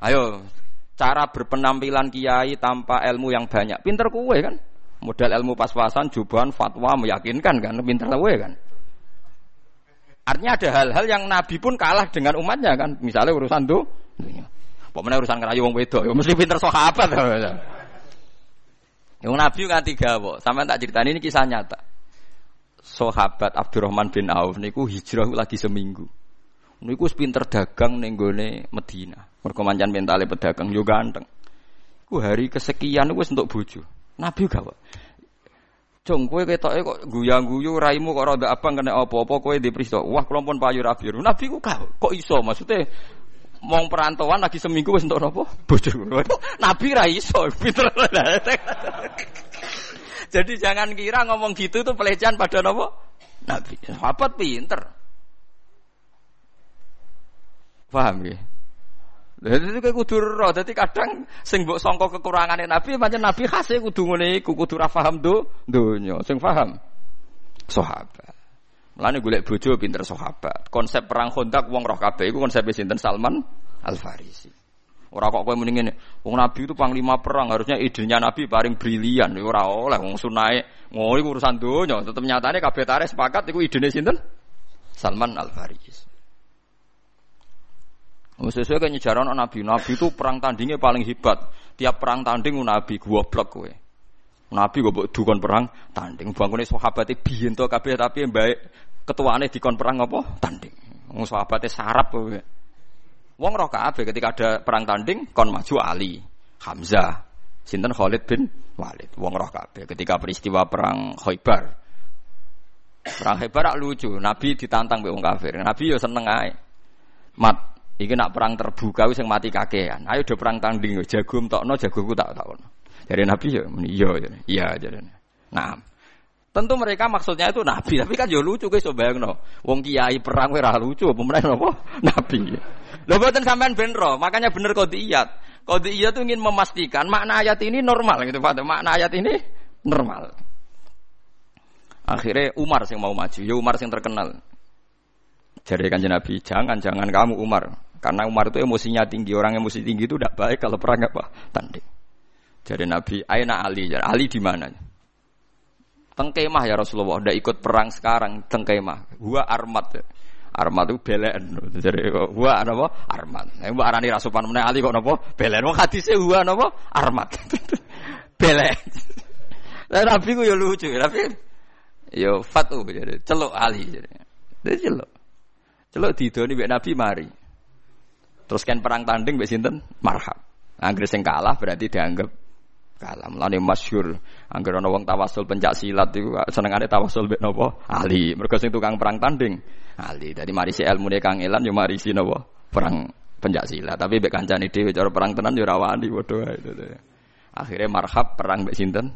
Ayo, cara berpenampilan kiai tanpa ilmu yang banyak. Pinter kue kan? Modal ilmu pas-pasan, jubahan, fatwa meyakinkan kan? Pinter kue kan? Artinya ada hal-hal yang Nabi pun kalah dengan umatnya kan? Misalnya urusan tuh, pokoknya urusan kerayu wong wedo, ya mesti pinter sahabat. Yang Nabi kan tiga, kok. Sampai tak cerita ini kisah nyata. Sahabat Abdurrahman bin Auf niku hijrah lagi seminggu. Niku pinter dagang ning Medina. Mergo mancan mentale pedagang yo ganteng. Ku hari kesekian wis untuk bojo. Nabi gak. Jong kowe ketoke kok guyang-guyu raimu kok rada abang kena apa-apa kowe dipristo. Wah kula pun payu rabi. Nabi ku kok iso maksudnya mong perantauan lagi seminggu wis entuk napa? Bojo. Nabi ra iso, pinter. Jadi jangan kira ngomong gitu itu pelecehan pada napa? Nabi. Sahabat pinter. Paham ya? Jadi itu kayak kudu roh. Jadi kadang sing songkok kekurangannya Nabi, macam Nabi khasnya kudu ngene iku kudu ra paham do donya. Sing paham sahabat. Mulane golek bojo pinter sahabat. Konsep perang Khandaq wong roh kabeh iku konsep sinten Salman Al Farisi. Ora kok kowe wong Nabi itu panglima perang, harusnya idenya Nabi paling brilian. Ora oleh wong sunae ngono iku urusan donya. Tetep nyatane kabeh tarik sepakat iku idene sinten? Salman Al Farisi. Sesuai kan nyejaran Nabi. Nabi itu perang tandingnya paling hebat. Tiap perang tanding Nabi gua blok kowe. Nabi gue buat dukun perang tanding. Bangunnya sahabatnya biyen to kabeh tapi yang baik ketuaane dikon perang apa? Tanding. Wong sahabatnya sarap kowe. Wong roh kabeh ketika ada perang tanding kon maju Ali, Hamzah, sinten Khalid bin Walid. Wong roh kabeh ketika peristiwa perang Khaibar. Perang Khaibar lucu, Nabi ditantang mbek wong kafir. Nabi yo seneng ae. Mat Iki nak perang terbuka wis mati kakean. Ayo do perang tanding yo jago entokno jagoku tak takon. Dari Nabi yo iya iya iya jadi. Nah, tentu mereka maksudnya itu Nabi, tapi kan yo lucu guys bayangno. Wong kiai perang ora lucu, pemenang apa? Nabi. Lho mboten sampean benro, makanya bener kodiyat. Kodiyat itu ingin memastikan makna ayat ini normal gitu Pak. Makna ayat ini normal. Akhirnya Umar yang mau maju, ya Umar yang terkenal. Jadi kanjeng Nabi, jangan jangan kamu Umar. Karena Umar itu emosinya tinggi, orang emosi tinggi itu tidak baik kalau perang apa? Tanding. Jadi Nabi, Aina Ali, jadi Ali di mana? Tengkemah ya Rasulullah, udah ikut perang sekarang, tengkemah. Gua armat. Armat itu belen. Jadi gua apa? Armat. Nah, mbak arani rasupan mana Ali kok napa? Belen. Wong hadise gua napa? Armat. belen. Nah, Nabi ku ya lucu, tapi yo fatu jadi celuk Ali jadi. Jadi celuk. Celuk didoni mbek Nabi mari. Terus kan perang tanding mbek sinten? Marhab. Angger sing kalah berarti dianggap kalah. Mulane masyhur angger ana wong tawasul pencak silat iku senengane tawasul mbek napa? Ali. Mergo sing tukang perang tanding Ali. Dadi marisi ilmune Kang Elan yo marisi napa? Perang pencak silat. Tapi mbek kancane dhewe cara perang tenan yo padha wae. Akhirnya marhab perang mbek sinten?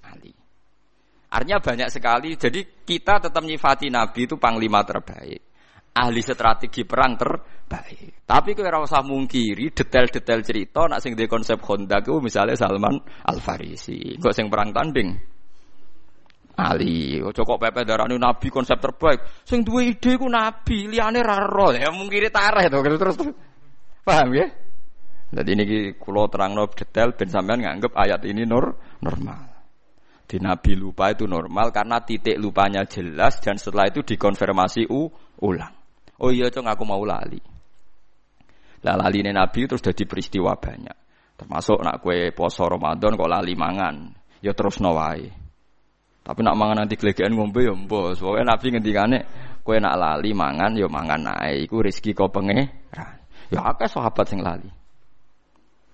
Ali. Artinya banyak sekali. Jadi kita tetap nyifati Nabi itu panglima terbaik ahli strategi perang terbaik. Tapi kowe ora usah mungkiri detail-detail cerita nak sing di konsep Honda ku misalnya Salman Al Farisi. Kok sing perang tanding Ali, ojo kok pepe darani nabi konsep terbaik. Sing duwe ide ku nabi, liyane ra ro. Ya mungkiri tareh to terus. Paham ya? Jadi ini kulo terang detail ben sampean nganggep ayat ini nur normal. Di Nabi lupa itu normal karena titik lupanya jelas dan setelah itu dikonfirmasi u, ulang. Oh iya cong aku mau lali. Lah lali Nabi terus jadi peristiwa banyak. Termasuk nak kue poso Ramadan kok lali mangan, ya terus nawai. Tapi nak mangan nanti kelegean ngombe ya mbos. Pokoknya Nabi ngendikane kue nak lali mangan ya mangan naik. Iku rezeki kau pangeran. Ya akeh sahabat sing lali.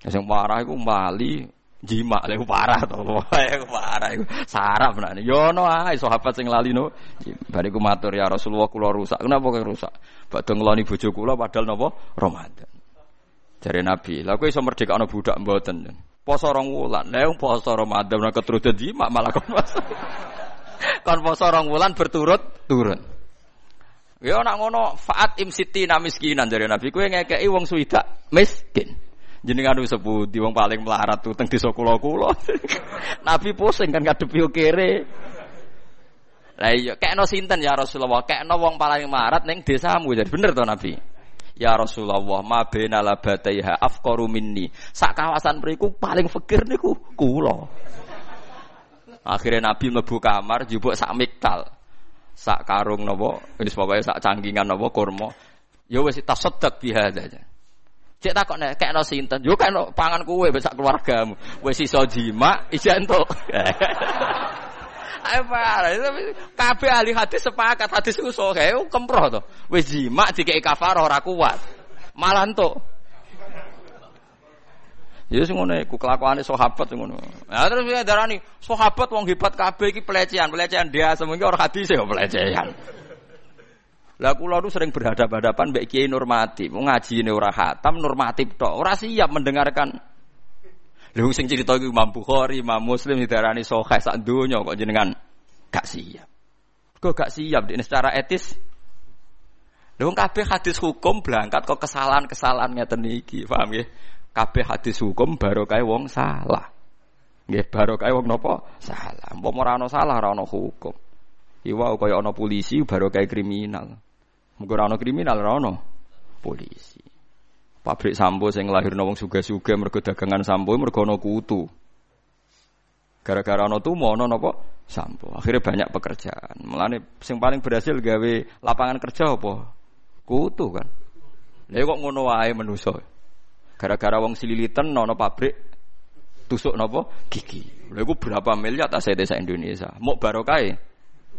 Ya sing parah iku jima lek parah to wae parah iku. Sarap nek yo no ae sahabat sing lali no bariku matur ya Rasulullah kula rusak. Kenapa kok rusak? Badhe ngloni bojo kula padahal napa? Ramadan. Jare Nabi. Lha kowe iso merdekakno budak mboten? Poso rong wulan. Yang poso Ramadan ora keturut jimat malah kon poso. kon poso rong wulan berturut-turut. Ya nak ngono faat imsitina miskinan dari Nabi. Kowe ngekeki wong suwida miskin. Jenengan wis seputi wong paling melarat tuh teng desa kula-kula. Nabi pusing kan ngadepi kere. Lah iya kekno sinten ya Rasulullah? Kekno wong paling melarat ning desamu. Jadi bener to Nabi? Ya Rasulullah, ma bena labataiha afqaru minni. Sak kawasan mriku paling fakir niku kula. Akhirnya Nabi mlebu kamar jupuk sak miktal. Sak karung napa, wis pokoke sak cangkingan napa kurma. Ya wis tasaddaq biha aja. Cek takok nek kekno sinten? Yo kekno pangan kowe sak keluargamu. Wis iso jima, ijen entuk. Apa? Kabeh ahli hadis sepakat hadis iku sahih, kemproh to. Wis jimak dikeki kafarah ora kuat. Malah entuk. Ya sing ngono iku kelakuane sahabat ngono. Nah terus dia darani sahabat wong hebat kabeh iki pelecehan, pelecehan dia semuanya orang hadis ya pelecehan. Lah kula nu sering berhadapan-hadapan mbek Kiai Nurmati, ngaji ini ora hatam normatif tok, ora siap mendengarkan Lha sing cerita iku Imam Bukhari, Imam Muslim didarani sahih sak donya kok jenengan gak siap. Kok gak siap ini secara etis? Lha kabeh hadis hukum berangkat kok kesalahan-kesalahan ngeten iki, paham nggih? Kabeh hadis hukum barokah wong salah. Nggih, barokah wong napa? Salah. Umpama ora ana salah ora hukum. Iwa kaya ana polisi barokah kriminal. Muga ora ana kriminal ora ana polisi. Pabrik sampo sing lahirno wong suga-suga mergo dagangan sampo mergo ana kutu. Gara-gara ana tumo ana napa? Sampo. Akhirnya banyak pekerjaan. Mulane sing paling berhasil gawe lapangan kerja apa? Kutu kan. Lha kok ngono wae manusa. Gara-gara wong sililitan ana pabrik tusuk napa? Gigi. Lha iku berapa miliar tak desa Indonesia. Mok barokah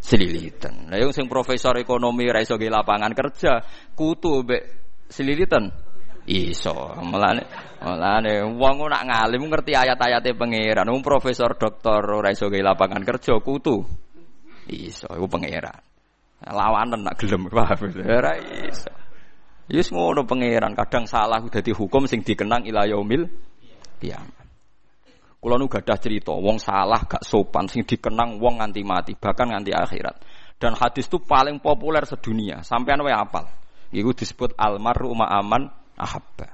sililitan. Lah yang sing profesor ekonomi ra iso lapangan kerja, kutu mbek sililitan Iso, melane melane wong nak ngalim ngerti ayat-ayate pangeran. Wong profesor doktor ora iso lapangan kerja kutu. Iso, iku pangeran. Lawanan nak gelem ora iso. Yus ngono pangeran, kadang salah dadi hukum sing dikenang ila yaumil kiamat. Kula nu gadah cerita, wong salah gak sopan sing dikenang wong nganti mati, bahkan nganti akhirat. Dan hadis itu paling populer sedunia, sampean wae apal. Iku disebut almaru aman ahabba.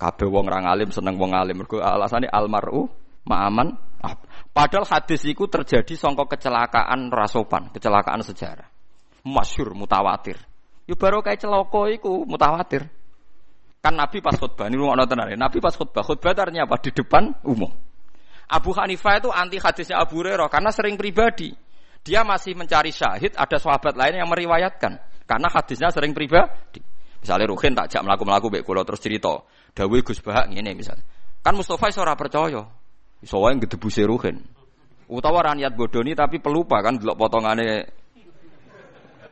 Kabeh wong ra alim seneng wong alim. Mergo alasane almaru ma'aman ahab. Padahal hadis itu terjadi songko kecelakaan rasopan, kecelakaan sejarah. Masyur mutawatir. Yo baru kayak celoko iku mutawatir. Kan Nabi pas khutbah, ini rumah tenar ya. Nabi pas khutbah, khutbah artinya apa? Di depan umum. Abu Hanifah itu anti hadisnya Abu Hurairah karena sering pribadi. Dia masih mencari syahid, ada sahabat lain yang meriwayatkan. Karena hadisnya sering pribadi. Misalnya Ruhin tak jak melaku-melaku baik kulo terus cerita. Dawe Gus Bahak ini misalnya. Kan Mustafa ora percaya. Iso wae gedebuse Ruhin. Utawa ra niat bodoni tapi pelupa kan delok potongane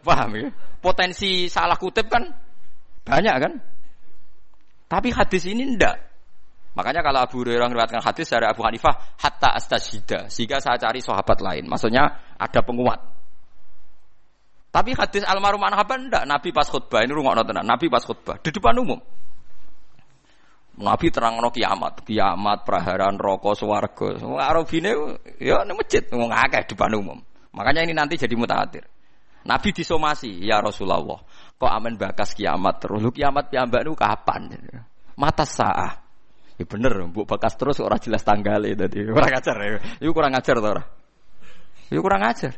Paham ya? Potensi salah kutip kan banyak kan? Tapi hadis ini ndak. Makanya kalau Abu Hurairah meriwayatkan hadis dari Abu Hanifah hatta astasida sehingga saya cari sahabat lain. Maksudnya ada penguat. Tapi hadis almarhum Anhaban ndak Nabi pas khutbah ini rungokno tenan. Nabi pas khutbah di depan umum. Nabi terang no kiamat, kiamat, praharan, rokok, swarga. Arabine ya ning masjid ngomong akeh depan umum. Makanya ini nanti jadi mutawatir. Nabi disomasi, ya Rasulullah. Kok aman bakas kiamat terus? Lu kiamat piambak nu kapan? Mata sah. Ya bener, bu bakas terus orang jelas tanggalnya tadi. Kurang ajar ya. Itu kurang ajar tuh. Itu kurang ajar.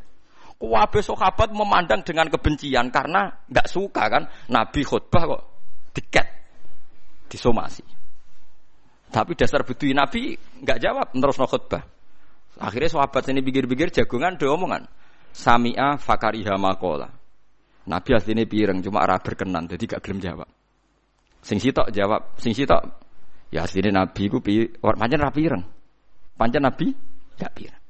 Kuwabe sahabat memandang dengan kebencian karena nggak suka kan Nabi khutbah kok diket disomasi. Tapi dasar betul Nabi nggak jawab terus no khutbah. Akhirnya sahabat ini pikir-pikir jagungan do omongan. Samia fakariha makola. Nabi aslinya pireng cuma arah berkenan jadi gak gelem jawab. Sing sitok jawab, sing sitok ya aslinya Nabi ku pi pancen ra pireng. Pancen Nabi gak pireng.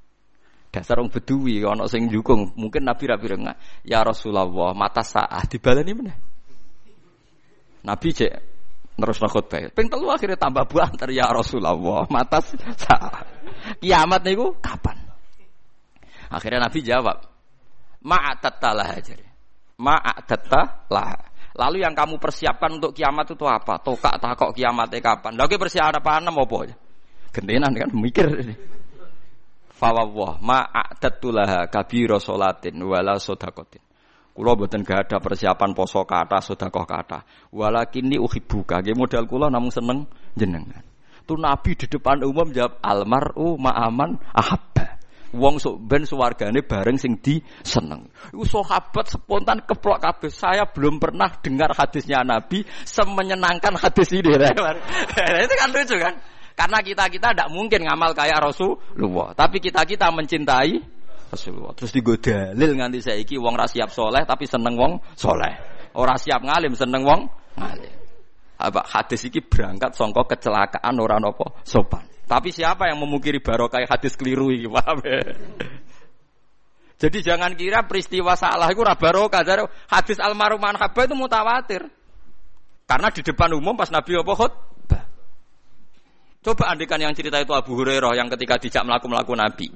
Dasar orang bedui ana sing dukung, mungkin Nabi rapi renga. Ya Rasulullah, mata saah dibalani mana? Nabi cek terus khutbah. Ping telu akhirnya tambah antar ya Rasulullah, mata saah. Kiamat niku kapan? Akhirnya Nabi jawab, Ma'atattalah aja. Ma'atattalah. Lalu yang kamu persiapkan untuk kiamat itu apa? Tokak takok kiamatnya kapan? Lagi persiapan apa aja? Gentenan kan mikir. Fawwah ma a'tatulaha kabira salatin wala sedekatin. Kula mboten gak ada persiapan poso kata sedekah kata. Walakin ni uhibbuka. Nggih modal kula namung seneng jenengan. Tu Nabi di depan umum jawab almaru ma'aman ahabba. Wong sok ben suwargane bareng sing di seneng. Iku sahabat spontan keplok kabeh. Saya belum pernah dengar hadisnya Nabi semenyenangkan hadis ini. Itu kan lucu kan? Karena kita-kita tidak mungkin ngamal kayak Rasulullah. Tapi kita-kita mencintai Rasulullah. Terus digoda lil nganti saiki wong ra siap soleh tapi seneng wong soleh. Ora siap ngalim seneng wong ngalim. Apa hadis iki berangkat songko kecelakaan orang nopo sopan. Tapi siapa yang memungkiri barokah hadis keliru iki, paham ya? Jadi jangan kira peristiwa salah itu barokah. Hadis almarhum manhabah itu mutawatir. Karena di depan umum pas Nabi apa khutbah. Coba andikan yang cerita itu Abu Hurairah yang ketika dijak melaku-melaku Nabi.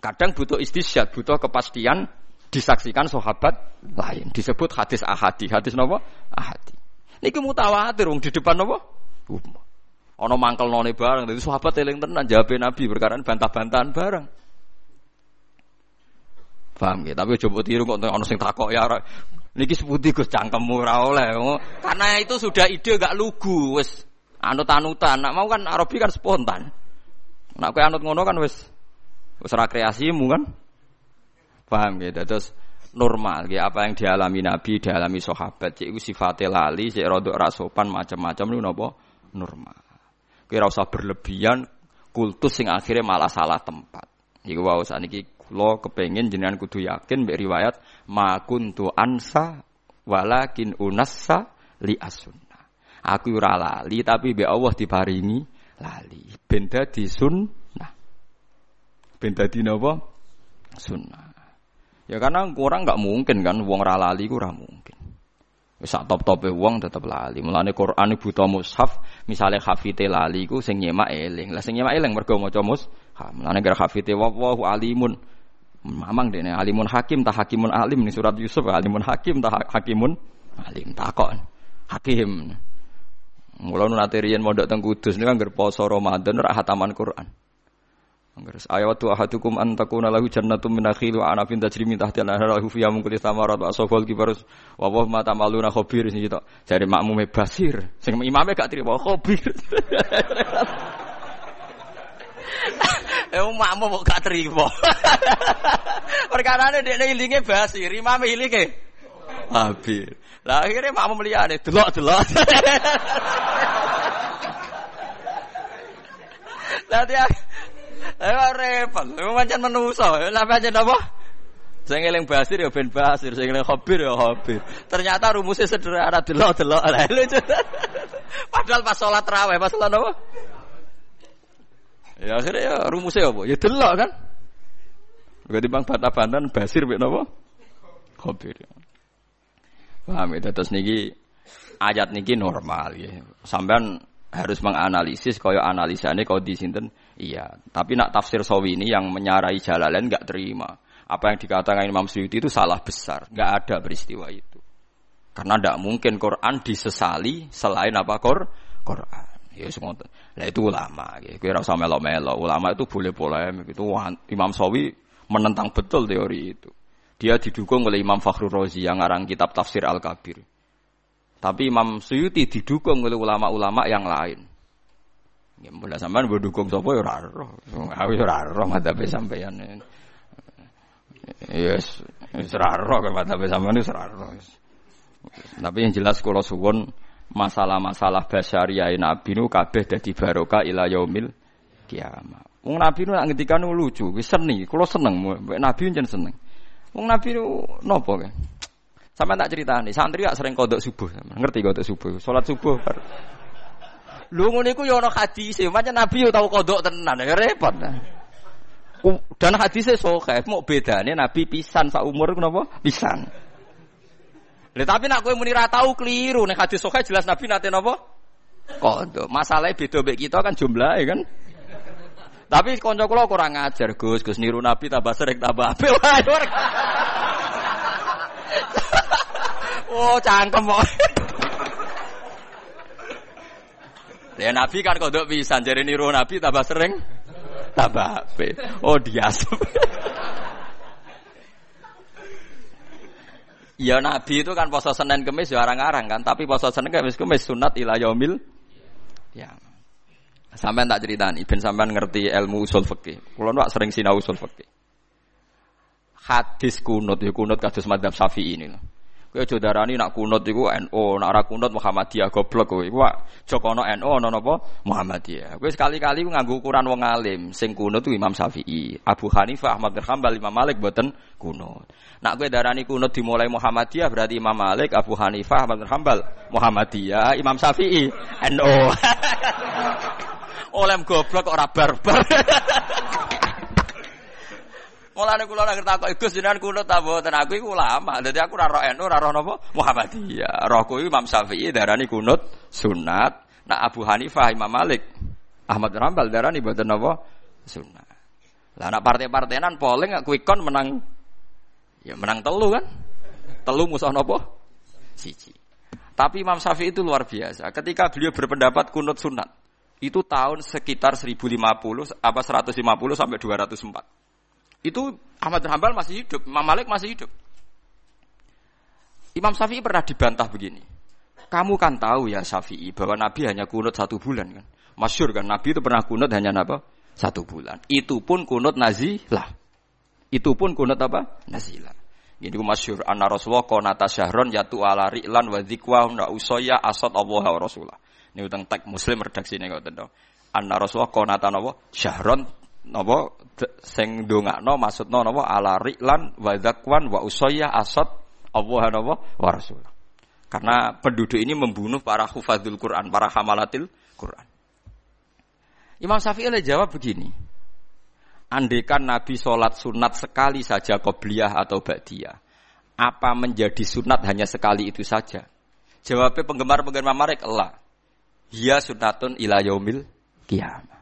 Kadang butuh istisyad, butuh kepastian disaksikan sahabat lain. Disebut hadis ahadi. Hadis nopo Ahadi. Niki mutawatir di depan nopo Ono mangkel none bareng, jadi sahabat eling tenan jawab Nabi berkaran bantah-bantahan bareng. Paham ya? Tapi coba tiru kok ono sing takok ya Niki seputi Gus cangkemmu ora oleh. Karena itu sudah ide gak lugu wis anut-anutan. Nak mau kan Arabi kan spontan. Nak kowe anut ngono kan wis Wis kreasimu kan? Paham gitu. Terus normal ya apa yang dialami Nabi, dialami sahabat, cek iku sifate lali, cek rodok rasopan macam-macam niku napa? Normal. Kira usah berlebihan kultus sing akhirnya malah salah tempat. Iku wae saniki kula kepengin jenengan kudu yakin mbek riwayat ma kuntu ansa walakin unassa li asunna. Aku ora lali tapi mbek Allah diparingi lali. Ben dadi sunnah. Ben dadi napa? Sunnah. Ya karena orang nggak mungkin kan wong ra lali ora mungkin. Sak top-tope wong tetep lali. Mulane Quran buta mushaf, misale hafite lali ku sing nyemak eling. Lah sing nyemak eling mergo maca mushaf. Mulane gara hafite wallahu alimun. Mamang dene alimun hakim ta hakimun alim nih surat Yusuf alimun hakim ta hakimun alim takon. Hakim. Mula nate riyen mondok teng Kudus niku anggar poso Ramadan ra hataman Quran. Anggeres ayatu ahadukum an takuna lahu jannatun min nakhil wa anabin tajri min tahtiha al-anhar lahu fiha min kulli thamarat wa asfal kibarus wa wa ma tamaluna khabir. Sing kita jare makmume basir. Sing imame gak trimo khabir. Eh makmum kok gak trimo. Perkarane dekne ilinge basir imame ilinge khabir Lah akhirnya makmum liyane delok-delok. Lah dia Eh repot. Pancen menungso. Lah pancen apa? Sing eling basir ya ben basir, sing eling khabir ya khabir. Ternyata rumusnya sederhana delok-delok. Lucu. Padahal pas sholat raweh, pas sholat apa? Ya akhirnya ya rumusnya apa? Ya delok kan. Gak bang bantah-bantahan basir mek napa? Khabir. Paham ya terus niki ayat niki normal ya. Sampean harus menganalisis kaya analisane kau di sinten iya tapi nak tafsir sawi ini yang menyarai lain nggak terima. Apa yang dikatakan Imam Suyuti itu salah besar. Nggak ada peristiwa itu. Karena tidak mungkin Quran disesali selain apa? Qur Quran. Ya semua lah itu ulama. Ya kira rasa melo melo ulama itu boleh polemik itu. Imam Sawi menentang betul teori itu. Dia didukung oleh Imam Fakhrul Razi yang ngarang kitab tafsir Al Kabir tapi Imam Suyuti didukung oleh ulama-ulama yang lain. Ya mulai sampean mbok dukung sapa ya ora roh. Aku ya ora roh madhabe sampean. Yes, wis ora roh kok madhabe sampean wis ora roh. Tapi yang jelas kula suwun masalah-masalah basyariah Nabi nu kabeh dadi barokah ila yaumil kiamat. Wong Nabi nu nak ngendikan lucu, wis seni, kula seneng, Nabi jen seneng. Wong Nabi nu nopo kan? Sama tak cerita santri gak sering kodok subuh, ngerti kodok subuh, sholat subuh. Lu ngono iku ya ana hadis, macam Nabi yo tau kodok tenan, ya repot. Dan hadisnya sokeh, mau bedanya Nabi pisan sak umur kenapa? Pisan. Lha tapi nak kowe muni ra tau keliru nek hadis sokeh jelas Nabi nate napa? Kodok. Masalahnya beda mbek kita kan jumlahnya kan. Tapi kanca kula kurang ngajar, Gus. Gus niru Nabi tambah sering tambah apik. Oh, cangkem kok. Ya Nabi kan kodok pisan, jadi niru Nabi tambah sering, tambah ape. Oh dia Ya Nabi itu kan poso Senin Kemis ya arang-arang kan, tapi poso Senin Kemis Kemis sunat ila yaumil ya. Sampean tak ceritani ben sampean ngerti ilmu usul fikih. Kulo nu sering sinau usul fikih. Hadis kunut ya kunut kados madzhab Syafi'i ini. Kowe aja darani nak kunut iku NU, nak ora kunut Muhammadiyah goblok kowe. Iku Jokono NU ana napa Muhammadiyah. Kowe sekali-kali nganggo ukuran wong alim, sing kunut itu Imam Syafi'i, Abu Hanifah, Ahmad bin Hanbal, Imam Malik boten kunut. Nak kowe darani kunut dimulai Muhammadiyah berarti Imam Malik, Abu Hanifah, Ahmad bin Hanbal, Muhammadiyah, Imam Syafi'i, NU. Oleh goblok ora barbar. Mulane kula nek takok Gus jenengan kunut ta mboten aku iku ulama. Dadi aku ora roh NU, ora roh napa Muhammadiyah. Rohku Imam Syafi'i darani kunut sunat. Nak Abu Hanifah, Imam Malik, Ahmad bin Hanbal darani mboten napa sunat. Lah nak partai-partainan polling quick kon menang ya menang telu kan? Telu musuh napa? Siji. Tapi Imam Syafi'i itu luar biasa. Ketika beliau berpendapat kunut sunat, itu tahun sekitar 1050 apa 150 sampai 204. Itu Ahmad bin Hambal masih hidup, Imam Malik masih hidup. Imam Syafi'i pernah dibantah begini. Kamu kan tahu ya Syafi'i bahwa Nabi hanya kunut satu bulan kan. Masyur kan Nabi itu pernah kunut hanya apa? Satu bulan. Itu pun kunut nazilah. Itu pun kunut apa? Nazilah. Ini masyur anna Rasulullah konata syahron yatu ala ri'lan wa dzikwa na usoya asad Allah wa Rasulullah. Ini utang tag muslim redaksi ini. Anna Rasulullah konata nawa syahron napa sing ndongakno maksudno napa ala rilan wa zakwan wa usayya asad Allah napa wa rasul. Karena penduduk ini membunuh para hufadzul Quran, para hamalatil Quran. Imam Syafi'i jawab begini. Andaikan Nabi sholat sunat sekali saja qobliyah atau ba'diyah. Apa menjadi sunat hanya sekali itu saja? Jawabnya penggemar-penggemar Marik, Allah. Ya sunatun ila yaumil kiamat.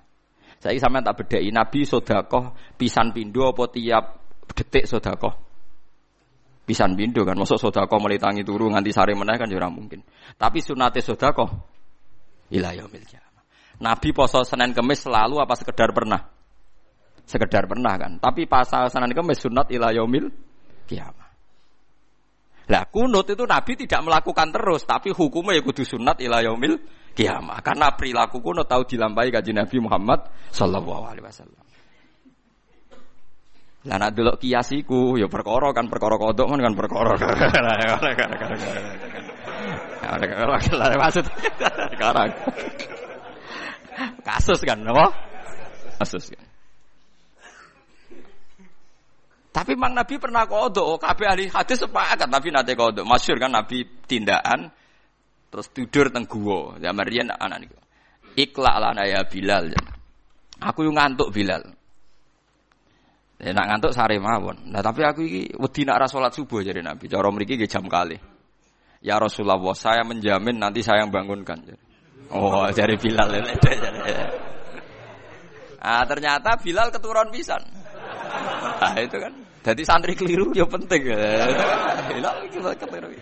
Saya sama tak bedai Nabi sodakoh pisan pindo apa tiap detik sodakoh. Pisan pindo kan, masuk sodakoh mulai tangi turu nganti sare meneh kan jurang ya mungkin. Tapi sunate sodakoh ilayah miliknya. Nabi poso Senin Kemis selalu apa sekedar pernah? Sekedar pernah kan. Tapi pasal Senin Kemis sunat ilayah mil kiamat. Lah kunut itu Nabi tidak melakukan terus, tapi hukumnya ya kudu sunat ilayah mil kiamah. Karena perilaku kuno tahu dilampai kaji Nabi Muhammad Sallallahu Alaihi Wasallam. Lah nak delok kiasiku ya perkara kan perkara kodok kan kan perkara. Maksud sekarang kasus kan apa? Kasus kan. Tapi Mang Nabi pernah kodok, kabeh ahli hadis sepakat Nabi nate kodok. Masyur kan Nabi tindakan Terus tidur teng guwa. Zaman riyen anak niku. Ikla lana ya Bilal. Aku yang ngantuk Bilal. Ya nak ngantuk sare mawon. Nah tapi aku iki wedi nak ra subuh jadi Nabi. Cara mriki nggih jam kali. Ya Rasulullah, saya menjamin nanti saya yang bangunkan. Oh, dari Bilal. Ah ternyata Bilal keturun pisan. Nah itu kan. Jadi santri keliru ya penting. Bilal keturun.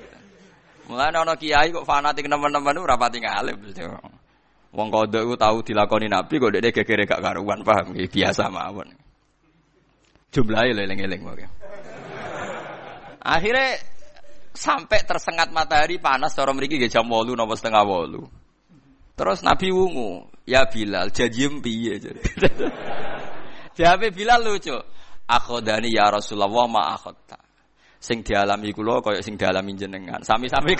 Mulane ana kiai kok fanatik teman-teman ora pati ngalim. Wong kodok ku tahu dilakoni Nabi kok dekne gegere gak karuan paham biasa mawon. Jumlahe eling-eling wae. Akhirnya sampai tersengat matahari panas cara mriki nggih jam 8 napa setengah 8. Terus Nabi wungu, "Ya Bilal, janjim piye?" Jawabe Bilal lucu. Akhodani ya Rasulullah ma akhadta sing dialami kula kaya sing dialami jenengan. Sami-sami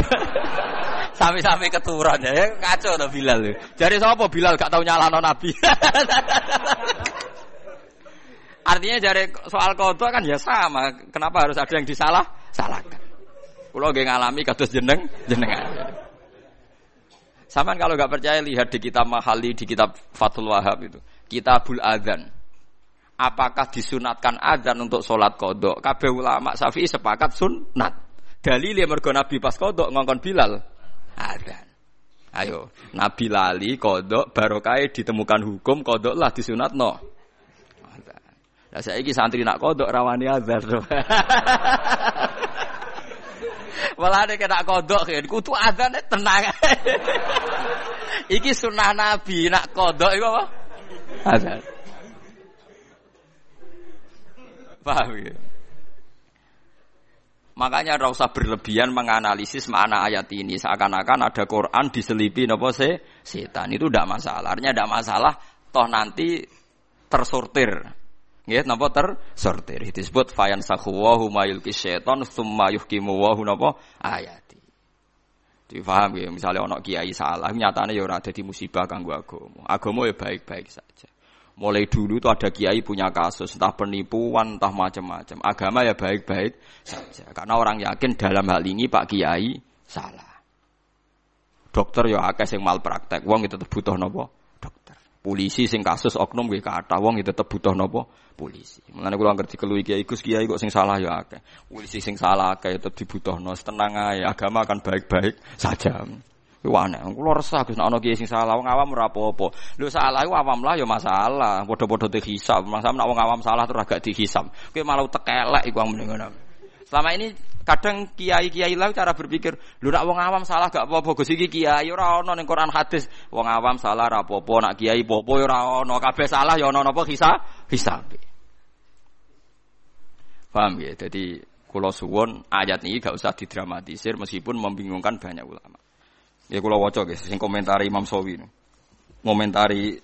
sami-sami keturunan ya kacau to Bilal. Jare sapa Bilal gak tau nyalano Nabi. Artinya dari soal kodok kan ya sama. Kenapa harus ada yang disalah? Salahkan. Kulo nggih ngalami kados jeneng jenengan. Sama kalau nggak percaya lihat di kitab Mahali di kitab Fathul Wahab itu. Kitabul Adzan apakah disunatkan adzan untuk sholat kodok? Kabeh ulama Syafi'i sepakat sunat. Dalil yang mergo Nabi pas kodok ngongkon Bilal adzan. Ayo, Nabi lali kodok barokai ditemukan hukum kodok lah disunat no. Nah saya ini santri nak kodok rawani adzan. Malah nek kena kodok kan kudu adzan tenang. Iki sunah Nabi nak kodok iku apa? Adzan. Paham ya? Makanya ora usah berlebihan menganalisis makna ayat ini seakan-akan ada Quran diselipi napa se setan itu tidak masalah. Artinya tidak masalah toh nanti tersortir Nggih napa tersortir. Disebut fayan sakhuwahu mayul kisyaiton summa yuhkimu wa napa ayati. Difaham ya, misalnya ono kiai salah, nyatanya ya ora di musibah kanggo agama. Agama ya baik-baik saja. Mulai dulu tuh ada kiai punya kasus, entah penipuan, entah macam-macam. Agama ya baik-baik saja. Karena orang yakin dalam hal ini Pak Kiai salah. Dokter ya akeh sing malpraktek, wong itu butuh nopo dokter. Polisi sing kasus oknum nggih kathah wong tetep butuh napa? Polisi. Mulane kula ngerti keluwi kiai Gus kiai kok sing salah ya akeh. Polisi sing salah akeh tetep dibutuhno. Tenang ae, agama akan baik-baik saja. Iku aneh. Kula resah Gus nek ana kiai salah wong awam ora apa-apa. Lho salah iku awam lah ya masalah. Padha-padha dihisab. Masa nek wong awam salah terus agak dihisab. Kowe malah tekelek iku mending. Selama ini kadang kiai-kiai lah cara berpikir, lu nak wong awam salah gak apa-apa, Gus kiai ora ono ning Quran hadis, wong awam salah ora apa-apa, nak kiai popo ora ono, kabeh salah ya ono napa hisab, hisab. Paham ya? Jadi kula suwun ayat ini gak usah didramatisir meskipun membingungkan banyak ulama. Ya kula waca guys, sing komentari Imam Sawi. Komentari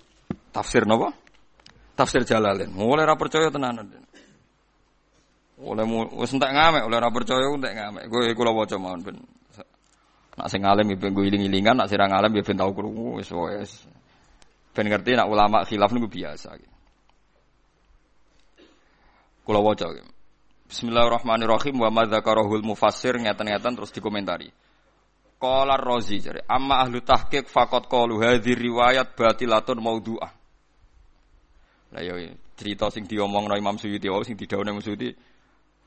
tafsir napa? Tafsir Jalalain. Mulai ra percaya tenanan. Oleh wis entek ngamek, oleh ora percaya entek ngamek. Kowe kula waca mawon ben. Nak sing alim ya ben iling-ilingan, nak sira alim ya ben tau krungu wis wis. Ben ngerti nak ulama khilaf niku biasa. Kula waca. Bismillahirrahmanirrahim wa madzakarahul mufassir ngeten-ngeten terus dikomentari. Qala Razi jare amma ahlu tahqiq faqat qalu hadhi riwayat batilatun maudhu'ah. Lah yo cerita sing diomongno Imam Suyuti wae sing didhawuhne Imam Suyuti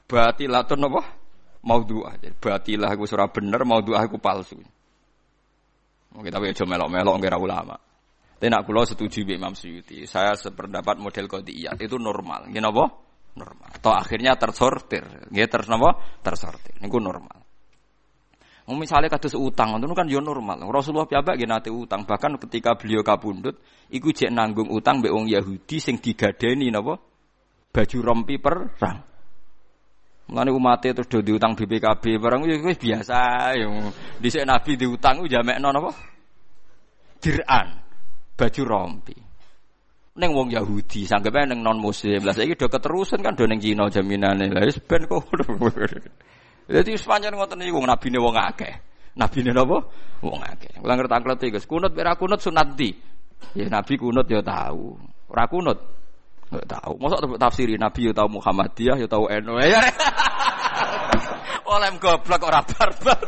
batilatun apa? Maudhu'ah. Batilah iku ora bener, maudhu'ah iku palsu. Mungkin tapi aja melok-melok ngira ulama. Tapi nak kula setuju Mbak Imam Suyuti. Saya sependapat model qadiyat itu normal. Nggih napa? Normal. Atau akhirnya tersortir. Nggih terus napa? Tersortir. Niku normal. Mau misalnya kados utang, itu kan yo normal. Rasulullah piyambak nggih nate utang, bahkan ketika beliau kabundut, iku jek nanggung utang mbek wong Yahudi sing digadeni napa? Baju rompi perang. Mulane umate terus do diutang BPKB barang itu biasa yang dhisik Nabi diutang ku jamekno napa? Diran. Baju rompi. Neng wong Yahudi, sanggepe neng non muslim. Lah saiki do keterusan kan do neng Cina jaminane. Lah wis ben kok. Dadi Spanyol ngoten niku nabine wong akeh. Nabine napa? Wong akeh. Kula ngerti-ngerti Gus. Kunut ora kunut sunat di. Ya Nabi kunut ya tahu. Ora kunut Enggak tahu. Masa tafsiri Nabi ya tahu Muhammadiyah ya tahu NU. Ya. Oleh goblok ora barbar.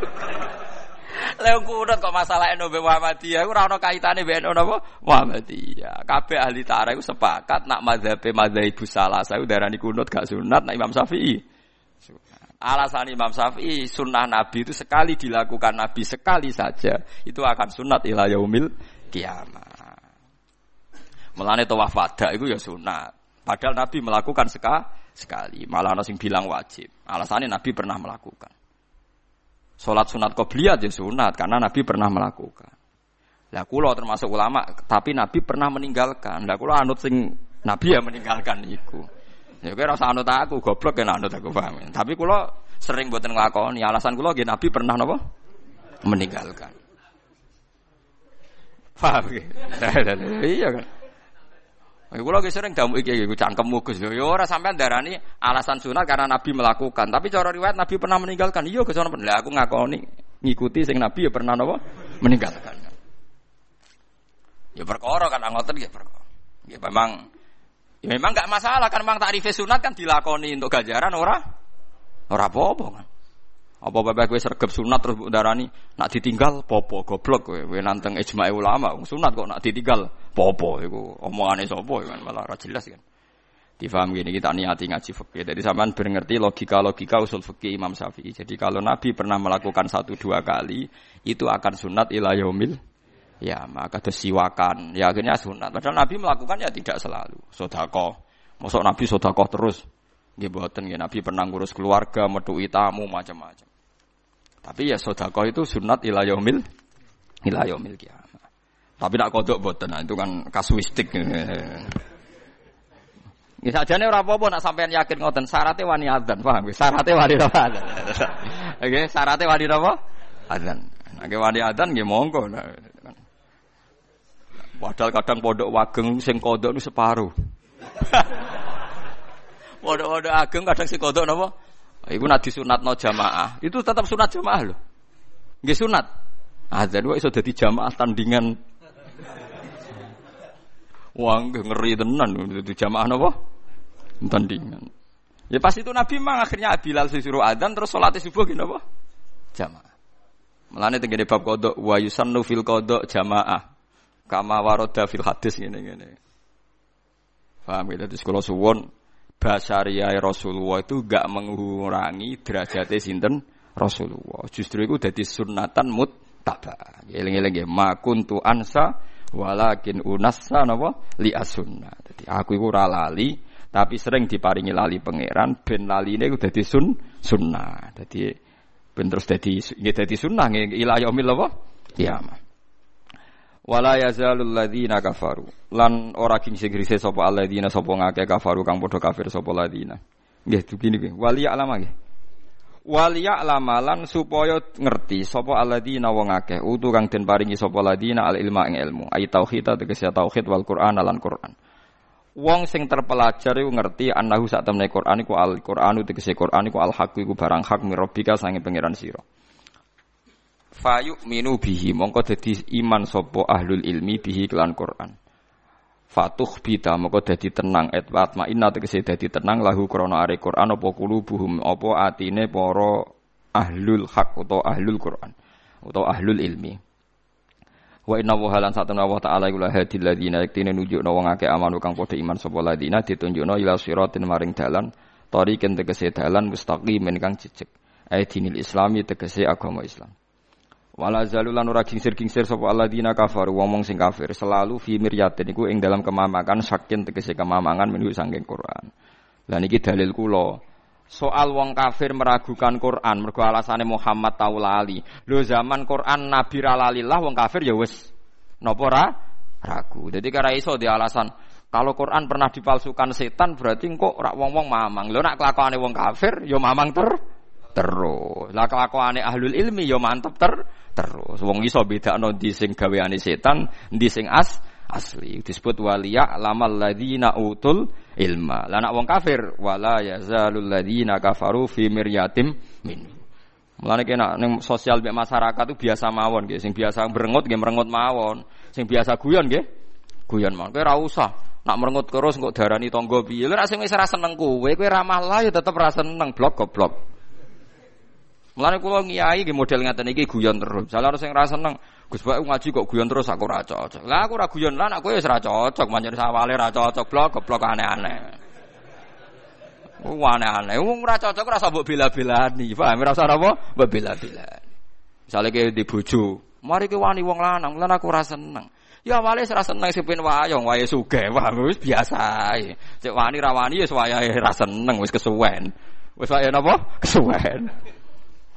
Lha kunut kok masalah NU Muhammadiyah ora ono kaitane be NU napa? Muhammadiyah. Kabeh ahli tarikh sepakat nak mazhabe mazhabu salasa darani kunut gak sunat nak Imam Syafi'i. Alasan Imam Syafi'i sunnah Nabi itu sekali dilakukan Nabi sekali saja itu akan sunat ila yaumil kiamat. Melane tawaf wada itu ya sunat. Padahal Nabi melakukan seka, sekali. Malah ada yang bilang wajib. Alasannya Nabi pernah melakukan. Sholat sunat qobliyat ya sunat karena Nabi pernah melakukan. Lah kula termasuk ulama, tapi Nabi pernah meninggalkan. Lah kula anut sing Nabi ya meninggalkan iku. Ya kira rasa anut aku, goblok ya anut aku paham. Tapi kula sering buatan nglakoni. Alasan kula nggih Nabi pernah napa? Meninggalkan. Paham Iya kan? Kulo lagi sering damu iki iki cangkemmu Gus. Yo ora sampean darani alasan sunat karena Nabi melakukan, tapi cara riwayat Nabi pernah meninggalkan. Iya Gus Lah aku ngakoni ngikuti sing Nabi ya pernah napa meninggalkan. Ya perkara kan ngoten ya perkara. Ya memang ya memang enggak masalah kan memang takrif sunat kan dilakoni untuk ganjaran ora ora apa-apa kan. Apa bapak gue sergap sunat terus darani nak ditinggal popo goblok gue gue nanteng ijma ulama sunat kok nak ditinggal popo itu omongannya sopo kan malah jelas kan. Difaham gini kita niati ngaji fikih. Jadi sampean berngerti logika logika usul fikih Imam Syafi'i. Jadi kalau Nabi pernah melakukan satu dua kali itu akan sunat ilayomil ya maka siwakan ya akhirnya sunat. Padahal Nabi melakukan ya tidak selalu. Sodako, masuk Nabi sodako terus. Gak Nabi pernah ngurus keluarga, medui tamu macam-macam. Tapi ya sedekah itu sunat ila yaumil ila yaumil kiamah. Tapi nak kodok boten, nah, itu kan kasuistik. Ya sajane ora apa-apa nak sampean yakin ngoten syaratnya wani adzan, paham? Syaratnya wani apa? Oke, syaratnya wani apa? Adzan. Nek wani adzan nggih monggo. Padahal kadang pondok wageng sing kodok nu separuh. Pondok-pondok ageng kadang sing kodok napa? Iku nak disunatno jamaah. Itu tetap sunat jamaah loh. Nggih sunat. Adzan wae iso dadi jamaah tandingan Wah, ngeri tenan itu jamaah napa? tandingan. Ya pas itu Nabi mang akhirnya Bilal disuruh adzan terus sholat subuh gini apa? Jamaah. Melane tenggene bab kodok wa yusannu fil kodok jamaah. Kama waroda fil hadis gini. Paham ya? Jadi kalau suwon basariah Rasulullah itu gak mengurangi derajatnya sinten Rasulullah. Justru itu jadi sunatan muttaba. Eling-eling ya ma kuntu ansa walakin unassa napa li asunna. Jadi aku iku ora lali tapi sering diparingi lali pangeran ben laline iku dadi sun sunnah. Dadi ben terus dadi nggih dadi sunnah nggih ila yaumil apa? Kiamat. Wala yazalul ladzina kafaru. Lan ora king sing grise sapa alladzina sapa ngake kafaru kang padha kafir sapa ladzina. Nggih begini nggih. Wali alama nggih. Wali lan supaya ngerti sapa alladzina wong akeh utu kang den paringi sapa ladzina al ilma ing ilmu. Ai tauhid tegese tauhid wal Qur'an lan Qur'an. Wong sing terpelajar iku ngerti annahu sak temne Quran iku al Quranu tegese Quran iku al haq iku barang hak mirobika sange pangeran sira. Fayu minu bihi mongko dadi iman sapa ahlul ilmi bihi kelan Quran. Fatuh bita mongko dadi tenang et watma inna tegese dadi tenang lahu krana are Quran apa kulubuhum apa atine para ahlul hak utawa ahlul Quran utawa ahlul ilmi. Wa inna wa halan satun Allah taala iku hadil ladina yaktine nunjukno wong akeh amanu kang padha iman sapa ladina ditunjukno ila siratin maring dalan tariqen tegese dalan mustaqimin kang jejeg ai dinil islami tegese agama Islam. Wala zalulan ora gingsir-gingsir sapa alladzina kafar wong sing kafir selalu fi miryatin iku ing dalam kemamakan sakin tegese kemamangan menu sangking Quran. Lah niki dalil kula soal wong kafir meragukan Quran mergo alasane Muhammad tau lali. Lho zaman Quran Nabi ra lah wong kafir ya wis napa ra ragu. Jadi kira iso di alasan kalau Quran pernah dipalsukan setan berarti kok rak wong-wong mamang. Lho nak kelakuane wong kafir ya mamang ter terus. Lah kelakuane ahlul ilmi ya mantep ter terus. Wong iso bedakno ndi sing gaweane setan, ndi as asli. Disebut waliya lamal ladina utul ilma. Lah nak wong kafir wala yazalul ladina kafaru fi miryatim min. Mulane kena ning sosial mek masyarakat itu biasa mawon nggih, sing biasa merengut nggih merengut mawon, sing biasa guyon nggih guyon mawon. Kowe ora usah nak merengut terus kok darani tangga piye. Nek sing wis ora seneng kowe, kowe ra malah ya tetep ra seneng blok goblok. Mulane kula ngiyai nggih model ngaten iki guyon terus. Salah sing ra seneng Gus Bak ngaji kok guyon terus aku ora cocok. Lah aku ora guyon lan aku wis ora cocok, manjen sawale ora cocok blok goblok aneh-aneh. Wong aneh-aneh, wong ora cocok ora mbok bela-belani, paham? Ora usah apa? Mbok bela-belani. Misale ke di bojo, mari ke wani wong lanang, lan aku ora seneng. Ya awale ora seneng sing ben wayong, wae sugih, paham? Wis biasa ae. Cek wani ra wani ya wayahe seneng, wis kesuwen. Wis wae napa? Kesuwen.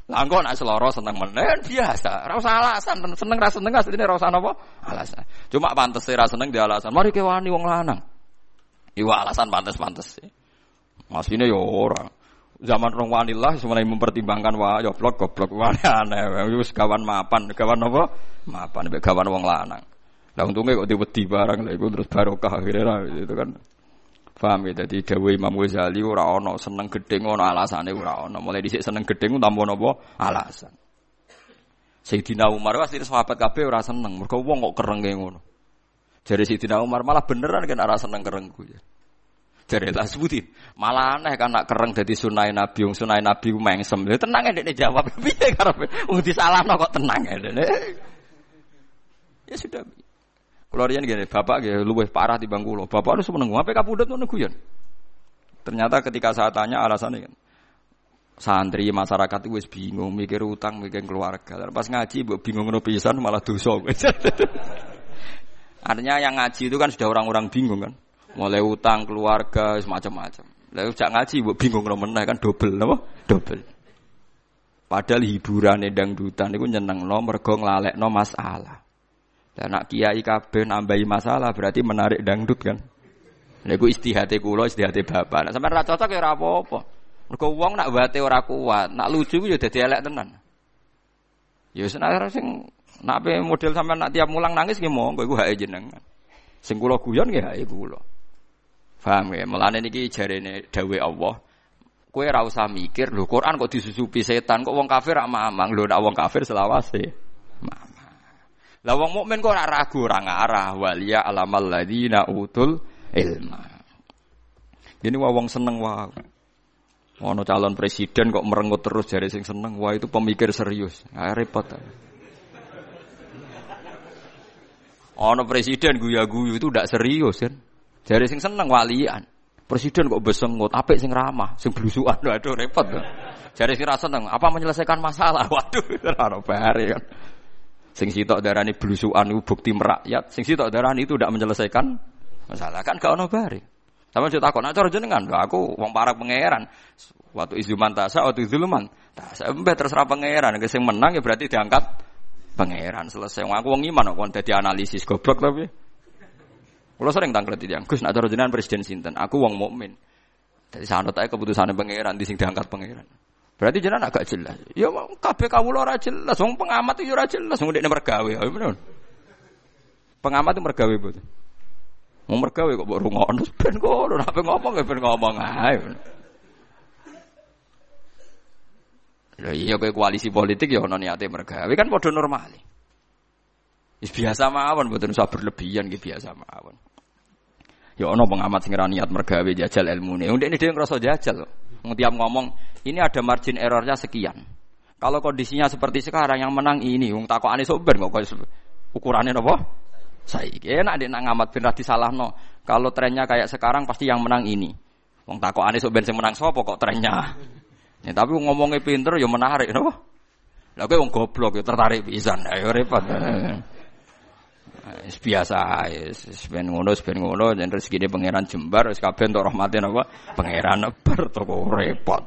Lah engko nek seloro seneng menen biasa. Ora usah alasan, seneng ra seneng asline ora usah napa? Alasan. Cuma pantes ra seneng di alasan. Mari ke wani wong lanang. Iwa alasan pantes-pantes. Masine yo ora. Zaman rong wanilah semuanya mempertimbangkan wah yo blok goblok wani aneh. Wis kawan mapan, kawan apa? Mapan mek kawan wong lanang. Lah untungnya kok diwedi barang lha iku terus barokah akhirnya itu kan. Paham ya? Jadi Dawe Imam Ghazali ora seneng gedeng ana alasane ora. Mulai dhisik seneng gedeng tanpa napa alasan. Sayyidina Umar pasti sahabat kabeh ora seneng. Mergo wong kok kerenge ngono. Jare Sayyidina Umar malah beneran kan ora seneng kerengku ya. Jare lah sebutin. Malah aneh kan nak kereng dadi sunai Nabi, wong sunai Nabi ku mengsem. Ya tenang ndekne jawab. Piye karepe? Wong kok tenang ya. Ya sudah. Kalau rian gini, bapak gini luwih parah di bangku lo. Bapak harus menunggu. Apa kapudut menunggu ya? Ternyata ketika saya tanya alasannya kan, santri masyarakat itu wis bingung mikir utang mikir keluarga. Pas ngaji bu bingung ngono pisan malah dosa. Artinya yang ngaji itu kan sudah orang-orang bingung kan. Mulai utang keluarga semacam-macam. Lalu jak ngaji bu bingung ngono meneh kan double napa? Double. Padahal hiburan dangdutan iku nyenengno mergo nglalekno masalah. Dan nak kiai kabeh nambahi masalah berarti menarik dangdut kan. Niku istihate kula, istihate bapak. Nek sampean ra cocok ya ora apa-apa. Mergo wong nak wate ora kuat, nak lucu ya dadi elek tenan. Ya senar sing nak model sampean nak tiap mulang nangis nggih monggo iku hake jenengan. Sing kula guyon nggih hake kula. Paham ya? Mulane niki jarene dawuh Allah. Kowe ora usah mikir, lho Quran kok disusupi setan, kok wong kafir rak mamang. Lho nak wong kafir selawase. Mamang. Lah wong mukmin kok ora ragu, ora ngarah. Waliya alamal ladina utul ilma. Ini wong seneng wah. Ono calon presiden kok merengut terus jari sing seneng. Wah itu pemikir serius. Ah, repot. Ono presiden guya-guyu itu tidak serius kan. Jari sing seneng walian. Presiden kok besengut, apik sing ramah, sing blusukan. Waduh repot. Jari sing rasa seneng, apa menyelesaikan masalah? Waduh, ora bare kan. Sing sitok darani blusukan itu bukti merakyat, sing sitok darani itu tidak menyelesaikan masalah kan gak ono bare. Cerita takut, nah cara jenengan, aku wong para pangeran. Waktu izuman tasa, waktu izuluman. Tasa, mbak terserah pangeran. Yang menang ya berarti diangkat pangeran. Selesai. Aku wong iman, aku analisis goblok tapi. Kalau sering tangklet itu, Gus, nak cara jenengan presiden sinten. Aku wong mukmin. Jadi sanut aja keputusan pangeran, di sing diangkat pangeran. Berarti jenengan agak jelas. Ya kabeh kawula ora jelas, wong pengamat itu ora jelas, wong dekne mergawe. Ya. Pengamat itu mergawe betul. Mau mergawe kok mbok rungokno ben ngono, nek ngomong ya ben ngomong ae. Lha iya kowe koalisi politik ya ono niate mergawe kan padha normal. Wis biasa mawon mboten usah berlebihan nggih biasa mawon. Ya ono pengamat sing niat mergawe jajal ilmune. Ini dhewe ngrasa jajal. Wong tiap ngomong, ini ada margin errornya sekian. Kalau kondisinya seperti sekarang yang menang ini, wong takokane sok ben kok ukurannya napa? Saiki enak dek nak ngamat ben salah no. Kalau trennya kayak sekarang pasti yang menang ini. Wong takokane sok ben sing menang sapa kok trennya. Ya, tapi ngomongnya pinter ya menarik no. Kowe wong goblok ya tertarik pisan. Ayo repot. Wis biasa ben ngono ben ngono yen rezekine pangeran jembar wis kabeh entuk rahmate napa pangeran bar toko repot.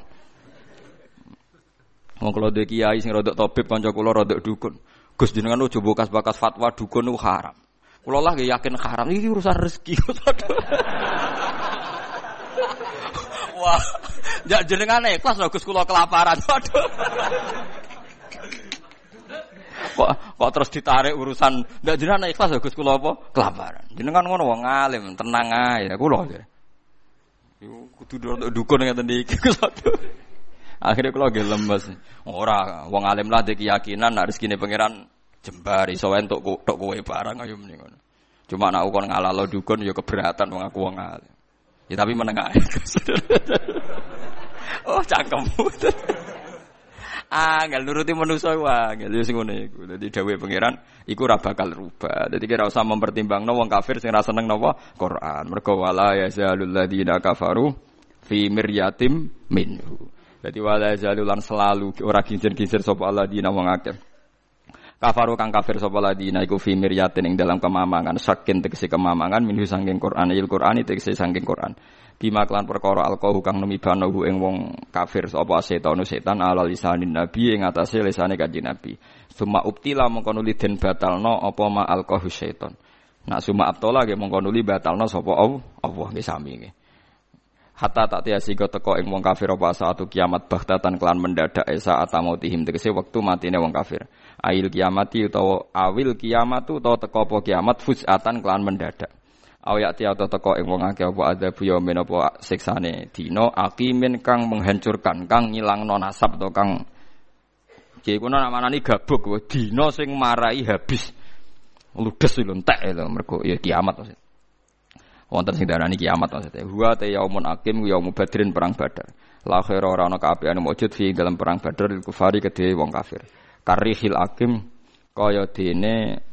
Wong kula dhewe kiai sing rodok tabib kanca kula rodok dukun. Gus jenengan ojo bekas-bekas fatwa dukun itu haram. Kulo lah yakin haram ini urusan rezeki. Wah, jak jenengan ikhlas lho Gus kula kelaparan. Waduh. Kok kok terus ditarik urusan ndak jenengan ikhlas lho Gus kula apa? Kelaparan. Jenengan ngono wong alim, tenang ae kula. Yo kudu dukun ngeten iki Gus. Akhirnya kalau gak lemes, ora wong alim lah dek keyakinan harus rezekine pangeran jembar iso entuk tok kowe barang ayo mending ngono. Cuma nak ukon ngalalo dukun ya keberatan wong aku wong alim. Ya tapi menengah. oh, cangkem. nggak nuruti manusia wah, nggak sing ngono iku. Dadi dawuhe pangeran iku ora bakal rubah. Dadi kira usah mempertimbangno wong kafir sing ra seneng napa Quran. Mergo wala yazalul ladina kafaru fi miryatim minhu. Dadi wala yazalul lan selalu ora kincir-kincir sapa Allah dina wong akeh. Kafaru kang kafir sapa ladina iku fi miryatin ing dalam kemamangan sakin tegese kemamangan minhu sangking Quran il Quran tegese sangking Quran. Bima klan perkara alqahu kang numibanohu ing wong kafir sapa setan setan ala lisanin nabi ing atase lisane kanjeng nabi. Suma uptila mengko nuli den batalno apa ma alqahu setan. Nak suma abtola ge mengko nuli batalno sapa Allah nggih sami nggih. Hatta tak tiasi teko ing wong kafir apa saatu kiamat bahtatan kelan mendadak esa atamotihim tegese wektu matine wong kafir ail kiamati utawa awil kiamatu utawa teko apa kiamat fuzatan kelan mendadak Awyati atau teko ing wong akeh apa adzabu yaumin apa siksane dina akimin kang menghancurkan kang ngilangno nasab atau kang Ki kuna namanani gabuk dina sing marai habis ludes lho entek lho mergo ya kiamat maksud. Wonten sing darani kiamat maksudnya. Huwa ta yaumun akim yaumu badrin perang badar. La khaira ora ana kaapian mujud fi dalam perang badar lil kufari kedhe wong kafir karihil akim kaya dene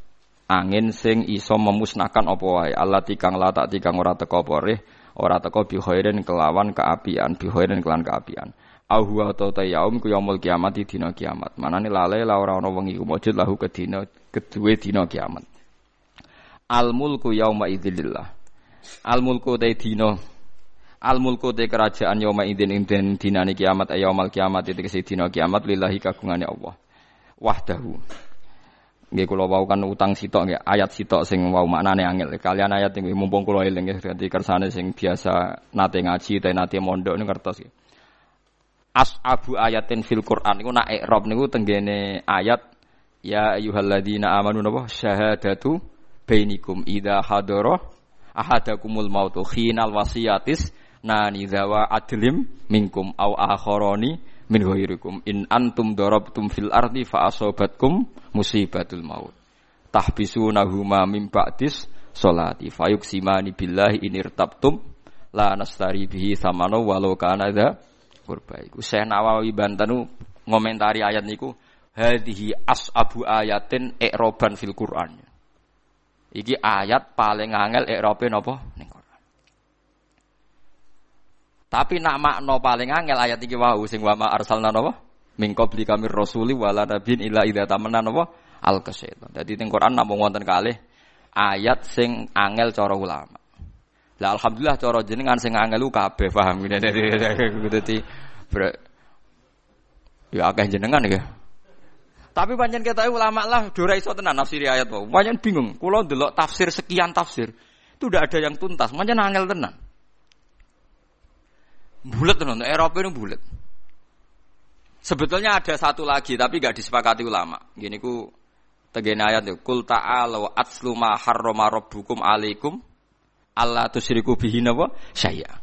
angin sing iso memusnahkan apa wae? Allah tikang lata tikang ora teko apa ora teko bi khairin kelawan keapian bi khairin kelan keapian. Au huwa ta yaum ku yaumul kiamat di dina kiamat. Manane lale la ora ana wengi wujud lahu ke dina kiamat. Al mulku yauma idzillah al mulku ta dina. Al mulku te kerajaan yauma idin inden dinane kiamat ayamal kiamat itu kese dina kiamat lillahi kagungane Allah. Wahdahu. Nggih kula wau kan utang sitok nggih ayat sitok sing wau maknane angel. Kalian ayat nggih mumpung kula eling nggih dadi kersane sing biasa nate ngaji te nate mondok niku ngertos nggih. As'abu ayatin fil Quran niku nak i'rab niku tenggene ayat ya ayyuhalladzina amanu napa syahadatu bainikum idza hadara ahadakumul mautu khinal wasiyatis nani zawa adlim minkum au akharoni min ghairikum. In antum darabtum fil ardi fa asobatkum musibatul maut. Tahbisunahuma min ba'dis salati. Fayuksimani billahi in irtabtum la nastari bihi samana walau kana dza qurba. Iku Syekh Nawawi Bantanu ngomentari ayat niku hadhihi abu ayatin i'roban fil Qur'an. Iki ayat paling angel i'robe napa? Ning tapi nak makna paling angel ayat iki wau sing wa ma arsalna napa? Min qabli kamir rasuli wala nabiyyin illa idza tamanna napa? Al kasyaitan. Dadi teng Quran namung wonten kalih ayat sing angel cara ulama. Lah alhamdulillah cara jenengan sing angel ku kabeh paham ngene dadi ya akeh jenengan ya. Tapi pancen kita ulama lah dora iso tenan nafsiri ayat wae. Pancen bingung. Kula ndelok tafsir sekian tafsir. Itu udah ada yang tuntas. Pancen angel tenan. Bulat tenan, Eropa itu bulat. Sebetulnya ada satu lagi tapi gak disepakati ulama. Gini ku tegene ayat itu kul ta'alu atslu ma harrama rabbukum alaikum Allah tusyriku bihi napa saya.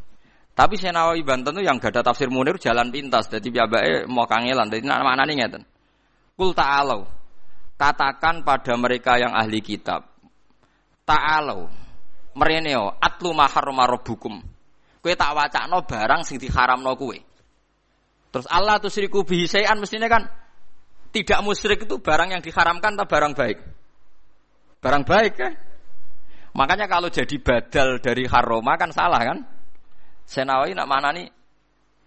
Tapi saya Nawawi Banten tuh yang gak ada tafsir Munir jalan pintas. Jadi biabae mau kangelan. Jadi mana nih ngeten. Kul ta'alu katakan pada mereka yang ahli kitab. Ta'alu mereneo atlu ma harrama rabbukum Kue tak wacakno barang sing diharamno kue. Terus Allah tuh siriku bihisean mestinya kan tidak musyrik itu barang yang diharamkan atau barang baik? Barang baik kan? Makanya kalau jadi badal dari haroma kan salah kan? Senawi nak mana nih?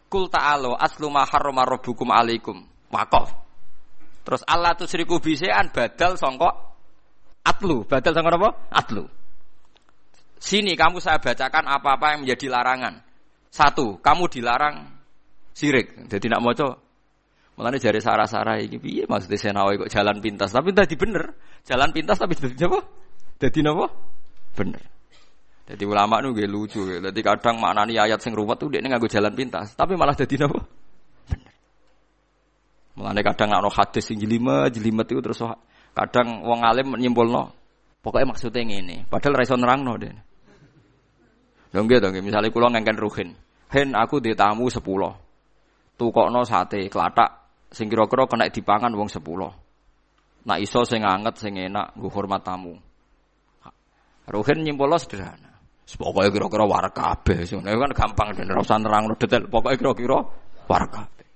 Kul ta'alo aslu ma haroma rabbukum alaikum. Wakof. Terus Allah tuh siriku badal songkok atlu. Badal songkok apa? Atlu. Sini kamu saya bacakan apa-apa yang menjadi larangan. Satu, kamu dilarang sirik. Jadi nak moco. Mulane jari sarah-sarah iki piye maksudnya senawi kok jalan pintas. Tapi tadi bener. Jalan pintas tapi jadi apa? Jadi apa? Bener. Jadi ulama nu gue lucu. Jadi kadang maknani ayat sing ruwet tuh dia ini nganggo jalan pintas. Tapi malah jadi apa? Bener. Mulane kadang nak hadis sing jelimet, jelimet itu terus kadang wong alim nyimpulno. Pokoknya maksudnya ini. Padahal raison nerangno deh. Dong gitu, misalnya kulo ngengken ruhin. Hen aku di tamu sepuluh. Tukokno sate, kelatak, sing kira-kira kena dipangan wong sepuluh. Nak iso sing anget, sing enak, gue hormat tamu. Ruhin nyimpolo sederhana. Pokoknya kira-kira war kabeh. Sebenarnya kan gampang dan rasa nerang detail. Pokoknya kira-kira war kabeh.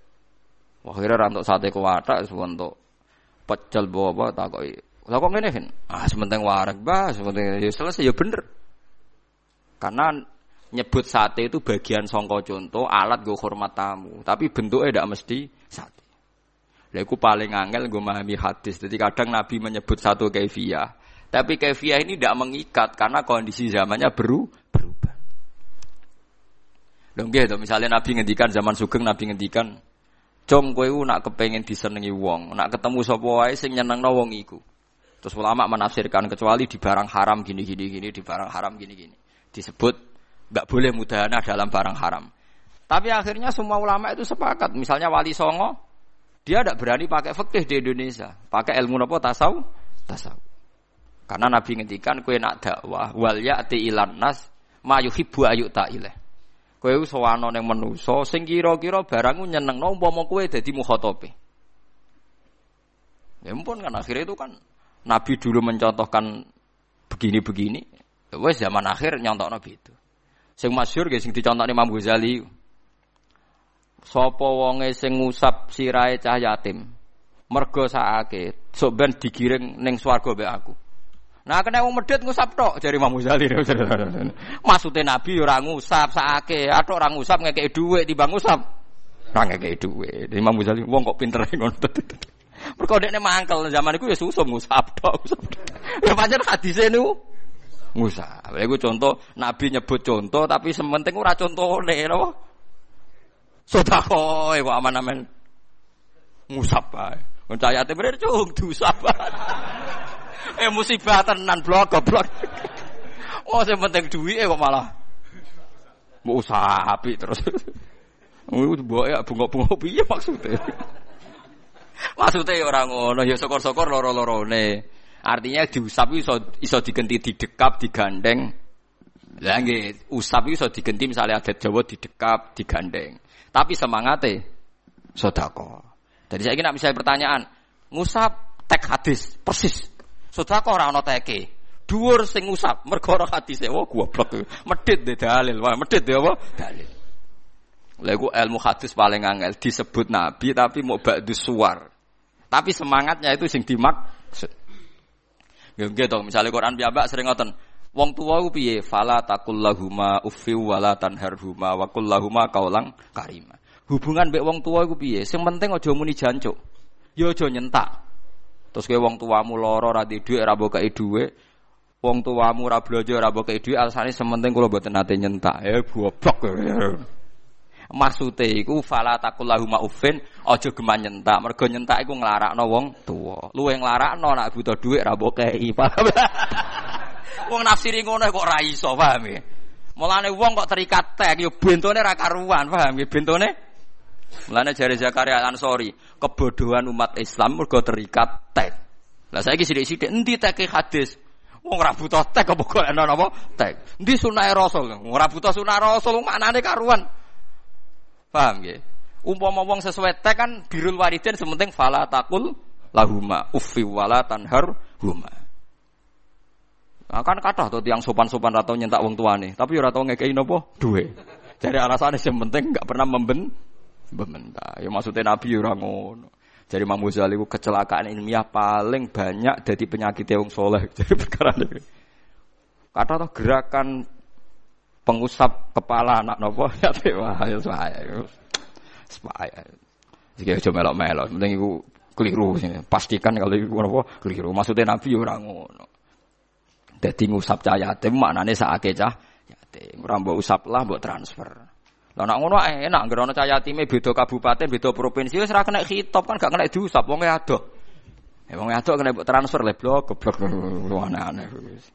Kira rantuk sate kuwatak, untuk pecel bawa tak kok. Lah kok ngene kan? Ah sementing warak bah, sementing ya selesai ya bener. Karena nyebut sate itu bagian songko contoh alat gue hormat tamu, tapi bentuknya tidak mesti sate. Lha paling angel gue memahami hadis. Jadi kadang Nabi menyebut satu kefiah, tapi kefiah ini tidak mengikat karena kondisi zamannya beru berubah. Dong gitu, misalnya Nabi ngendikan zaman Sugeng Nabi ngendikan, "Cung kowe nak kepengen disenengi wong, nak ketemu sapa wae sing nyenengno wong iku." Terus ulama menafsirkan kecuali di barang haram gini gini gini, di barang haram gini gini disebut nggak boleh mudahana dalam barang haram. Tapi akhirnya semua ulama itu sepakat. Misalnya Wali Songo, dia tidak berani pakai fikih di Indonesia, pakai ilmu apa tasawuf, tasawuf. Karena Nabi ngendikan kue nak dakwah wal ya'ti ilan nas ma yuhibbu ayu ta'ileh. Kue sawano yang menuso sing kira-kira nyeneng no umpama kue dadi mukhatobe. Ya ampun kan akhirnya itu kan Nabi dulu mencontohkan begini-begini. Wes zaman akhir nyontokno itu. Sing masyhur nggih sing dicontohne Imam Ghazali. Sapa wonge sing ngusap sirahe cah yatim, mergo sakake, sok ben digiring ning swarga mbek aku. Nah kena wong medhit ngusap tok jari Imam Ghazali. Maksude Nabi ora ngusap sakake, atok ora ngusap ngekeki dhuwit timbang ngusap. Ora ngekeki dhuwit. Imam Ghazali wong kok pinter ngono. Mergo dekne mangkel zaman iku ya susum ngusap tok. Ya pancen hadise niku Lha iku contoh Nabi nyebut contoh tapi sementing ora contone napa? Sedekah kok aman-aman. Ngusap bae. Wong ayate bener cung diusap. eh musibah tenan blok goblok. Oh sing penting duwike kok malah mau usapi terus. Oh, mbok ya bunga-bunga piye maksudnya? maksudnya orang ngono ya syukur-syukur loro-lorone. Artinya diusap iso iso digenti didekap, digandeng. Lah nggih, usap iso digenti misalnya adat Jawa didekap, digandeng. Tapi semangatnya sodako. Jadi saya ingin misalnya pertanyaan, ngusap tek hadis persis. Sodako orang no teke. Dhuwur sing ngusap mergo ora hadise. Oh goblok. Medit deh dalil. Wah, medit deh apa? Dalil. Lagu ilmu hadis paling angel disebut nabi tapi mau ba'du suar. Tapi semangatnya itu sing dimaksud. Nggih to, misalnya Quran piyambak sering ngoten. Wong tua ku piye? Fala takullahuma uffi wala tanharhuma wa kullahuma kaulang karima. Hubungan mbek wong tua ku piye? Sing penting aja muni jancuk. Ya aja nyentak. Terus kowe wong tuamu lara ra duwe ra mbok dhuwit. Wong tuamu ra blojo ra mbok dhuwit alasane sementing kula mboten nate nyentak. Eh goblok. Maksude iku fala takullahuma uffin aja geman nyentak. Mergo nyentak iku nglarakno wong tuwa. Luwe nglarakno nek butuh dhuwit ra mbok kei. Wong nafsiri ngono kok ra iso, paham ya? Mulane wong kok terikat tek yo bentone ra karuan, paham ya? Bentone Mulane jare Zakaria Ansori, kebodohan umat Islam mergo terikat tek. Lah saiki sithik-sithik endi teke hadis? Wong ora butuh tek apa kok ana napa? Tek. Endi sunah Rasul? Ora butuh sunah Rasul, maknane karuan. Paham nggih? Umpama wong sesuai tek kan birul waridin sementing fala takul lahuma uffi wala tanhar huma. Nah, kan kata tuh tiang sopan-sopan atau nyentak wong tuane, tapi ora tau ngekei nopo duwe. Jadi alasannya yang penting nggak pernah memben membentak. Ya maksudnya Nabi ora ngono. Jadi Imam Ghazali kecelakaan ilmiah paling banyak dari penyakit wong soleh. Jadi perkara ini. Kata tuh gerakan pengusap kepala anak nopo ya wah ya saya. Supaya. Jika coba melok-melok, penting itu keliru. Pastikan kalau itu nopo keliru. Maksudnya Nabi ora ngono. Dadi ngusap cah yatim maknane sakake cah yatim. Ora mbok usap lah mbok transfer. Lah nek ngono enak ngger ana cah yatime beda kabupaten, beda provinsi wis ora kena hitop kan gak kena diusap wong ado. Ya ado kena mbok transfer le blok goblok aneh-aneh wis.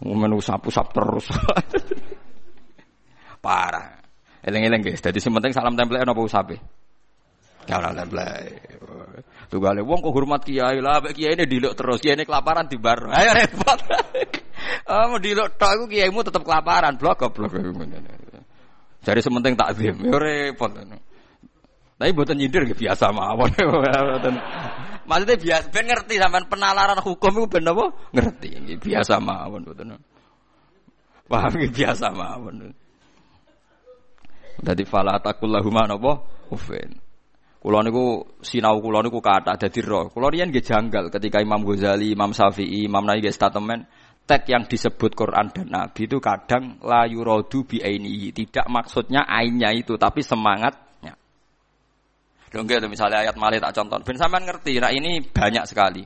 Usap-usap terus. Parah. Eling-eling guys, dadi sing penting salam tempel apa usape? Salam tempel. Tunggale wong kok hormat kiai lah, kiai ini diluk terus, kiai ini kelaparan di bar. Ayo repot. Oh, mau diluk tok iku kiaimu tetep kelaparan, blok goblok. Jadi sementing takzim, yo repot. Tapi buatan nyindir biasa mawon. Maksudnya biasa, ben ngerti sampean penalaran hukum itu ben apa? Ngerti, biasa mawon buatan. Paham biasa mawon. Dadi fala takullahuma napa? Ufin. Kulo niku sinau kulo niku kata dadi roh. Kulo riyen nggih janggal ketika Imam Ghazali, Imam Syafi'i, Imam Nawawi nggih statement tek yang disebut Quran dan Nabi itu kadang la yuradu bi ainihi. Tidak maksudnya ainnya itu tapi semangatnya. Lho nggih misalnya ayat malih tak contoh. Ben sampean ngerti, nah ini banyak sekali.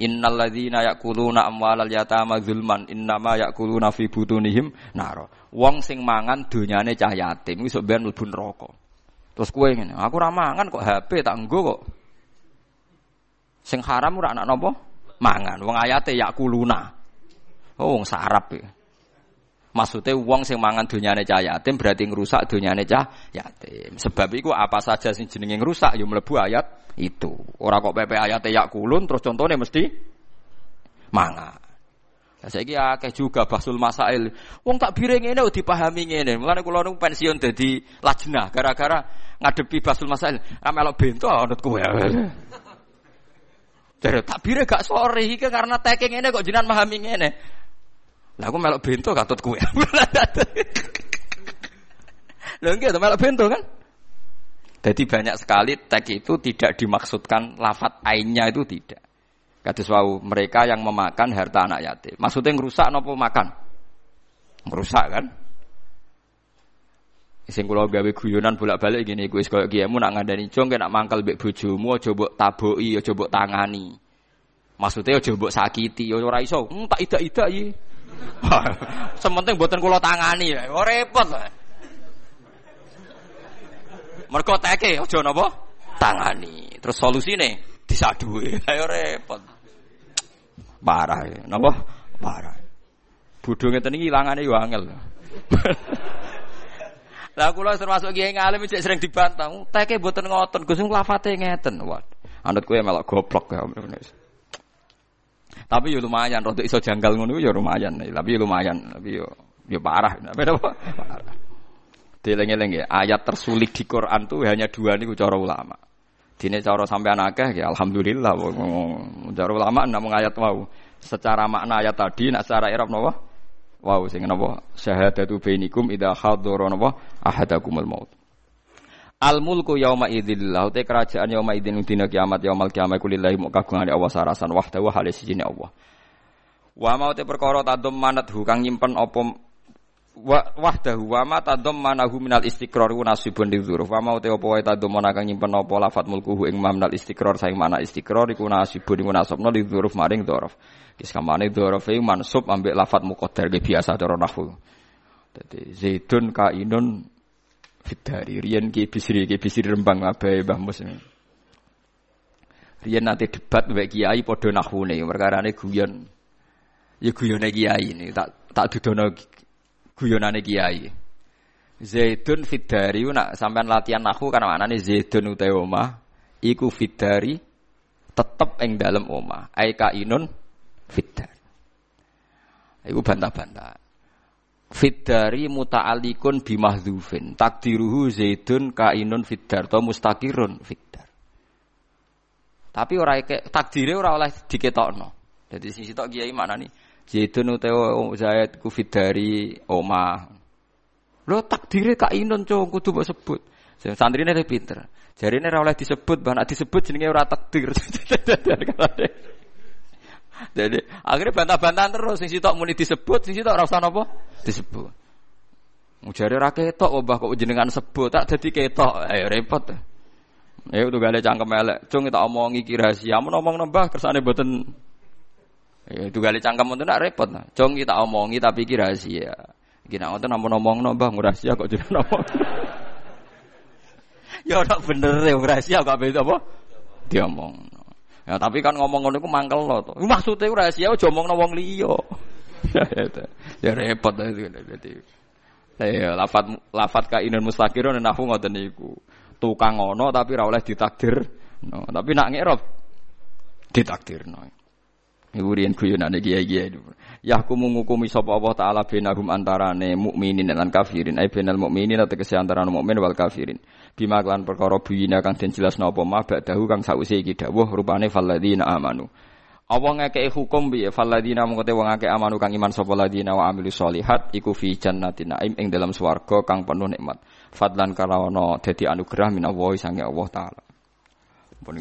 Innal ladzina ya'kuluna amwalal yatama zulman innama ya'kuluna fi butunihim naro. Wong sing mangan donyane cah yatim iku sampean mlebu neraka. Terus kue ngene, aku ramangan kok HP tak nggo kok. Sing haram ora anak nopo? Mangan. Wong ayate kuluna. Oh wong sarap ya. Maksudnya wong sing mangan donyane cah yatim berarti ngerusak donyane cah yatim. Sebab itu apa saja sing jenenge ngerusak yo mlebu ayat itu. Ora kok PP ayate kulun terus contohnya mesti mangan. Lah saiki akeh juga basul masail. Wong tak biring ngene dipahami ngene. Mulane kula nu pensiun dadi lajnah gara-gara ngadepi basul masail. Ra melok bento anut kowe. Jadi bire gak sore karena taking ini kok jinan pahami ngene. Lah aku melok bento katut kowe. Lho nggih melok bento kan? Jadi banyak sekali tag itu tidak dimaksudkan lafat ainnya itu tidak. Kata wau mereka yang memakan harta anak yatim. Maksudnya ngerusak nopo makan? Ngerusak kan? Sing kula gawe guyonan bolak-balik gini, gue koyo kiaimu nak ngandani jong nak mangkel mbek bojomu aja mbok taboki, aja tangani. Maksudnya aja mbok sakiti, ya ora iso. Hmm, tak ida-ida iki. Sementing buatan kulo tangani, oh repot lah. Mergo teke aja napa? Tangani. Terus solusine disadui. Ayo repot. Parah ya. Napa? Parah. Ngeten iki ilangane yo angel. Lah kula termasuk kiai ngalim cek sering dibantah. Teke mboten ngoten, Gus lafate ngeten. Wah. Anut kowe melok goblok ya. Tapi yo lumayan, rodok iso janggal ngono yo lumayan, tapi yo lumayan, tapi yo yo parah. Tapi apa? Parah. Dileng-eleng ya, ayat tersulit di Quran tuh hanya dua nih cara ulama. Dine cara sampean akeh ya alhamdulillah. Cara ulama namung ayat wau. Secara makna ayat tadi nak secara Arab napa? Wau sing napa? Syahadatu bainikum idza hadara napa ahadakumul maut. Al mulku yauma idzillah te kerajaan yauma idzin dina kiamat yaumal kiamat kulillahi mu kagungane Allah sarasan wahdahu halis sijine Allah. Wa mau te perkara tadum manat hu kang nyimpen apa wahdahu wa ma tadum manahu minal istiqrar ku nasibun lidzuruf. Wa mau te apa wae tadum kang nyimpen apa lafat mulkuhu ing minal istiqrar saing mana istiqrar iku nasibun iku nasabna lidzuruf maring dzaraf. Kis kamane dzaraf e mansub ambek lafat muqaddar biasa cara nahwu. Dadi zaidun kainun Fitari Rian ki bisri ki bisri rembang abai Mbah Mus. Rian nanti debat mbek kiai padha nahwune perkarane guyon. Ya guyone kiai ini tak tak dudono guyonane kiai. Zaidun fidari nak sampean latihan nahwu kan maknane Zaidun utawa omah iku fidari tetep ing dalem omah. Ai kainun fidar. Iku bantah-bantah. Fiddari muta'alikun bimahdhufin. Takdiruhu zaidun kainun fiddar. Atau mustakirun fiddar. Tapi ora ke takdire ora oleh diketokno. Jadi sisi tok kiai mana nih? Zaidun utawa Zaid ku fiddari omah. Lo takdire kainun cowok kudu mbok sebut. Santrine pinter. Jarine ora oleh disebut, bahkan disebut jenenge ora takdir. Jadi akhirnya bantah-bantahan terus sing sitok muni disebut, sing sitok ora usah napa disebut. Mujare ra ketok obah kok jenengan sebut tak dadi ketok. Ayo repot. Ya udah gale cangkem elek. Cung tak omongi iki rahasia. Mun omong nambah kersane mboten Ya itu gale cangkem ngoten nak repot. Cung kita omongi tapi iki rahasia. Iki nek ngoten namun omong nambah rahasia kok jenengan omong. ya ora bener ya rahasia kok apa? Diomong. Ya, tapi kan ngomong ngono iku mangkel lo to. Maksude rahasia aja omongno wong liya. ya repot dadi. Ya lafat lafat kainun mustaqirun nahu ngoten niku. Tukang ngono tapi ora oleh ditakdir. No, tapi nak ngerop ditakdirno. Iku riyen guyonane kiai-kiai. Yahkumu ngukumi sapa Allah taala bainahum antarane mukminin lan kafirin. Ai bainal mukminin tegese antarané mukmin wal kafirin. Bima klan perkara buyina kang den jelasno apa ma ba'dahu kang sause iki dawuh rupane falladzina amanu. Apa ngekeki hukum piye falladzina mengkote wong akeh amanu kang iman sapa ladina wa amilus solihat iku fi jannatin naim ing dalam swarga kang penuh nikmat. Fadlan karawana dadi anugerah min Allah sange Allah taala. Pun.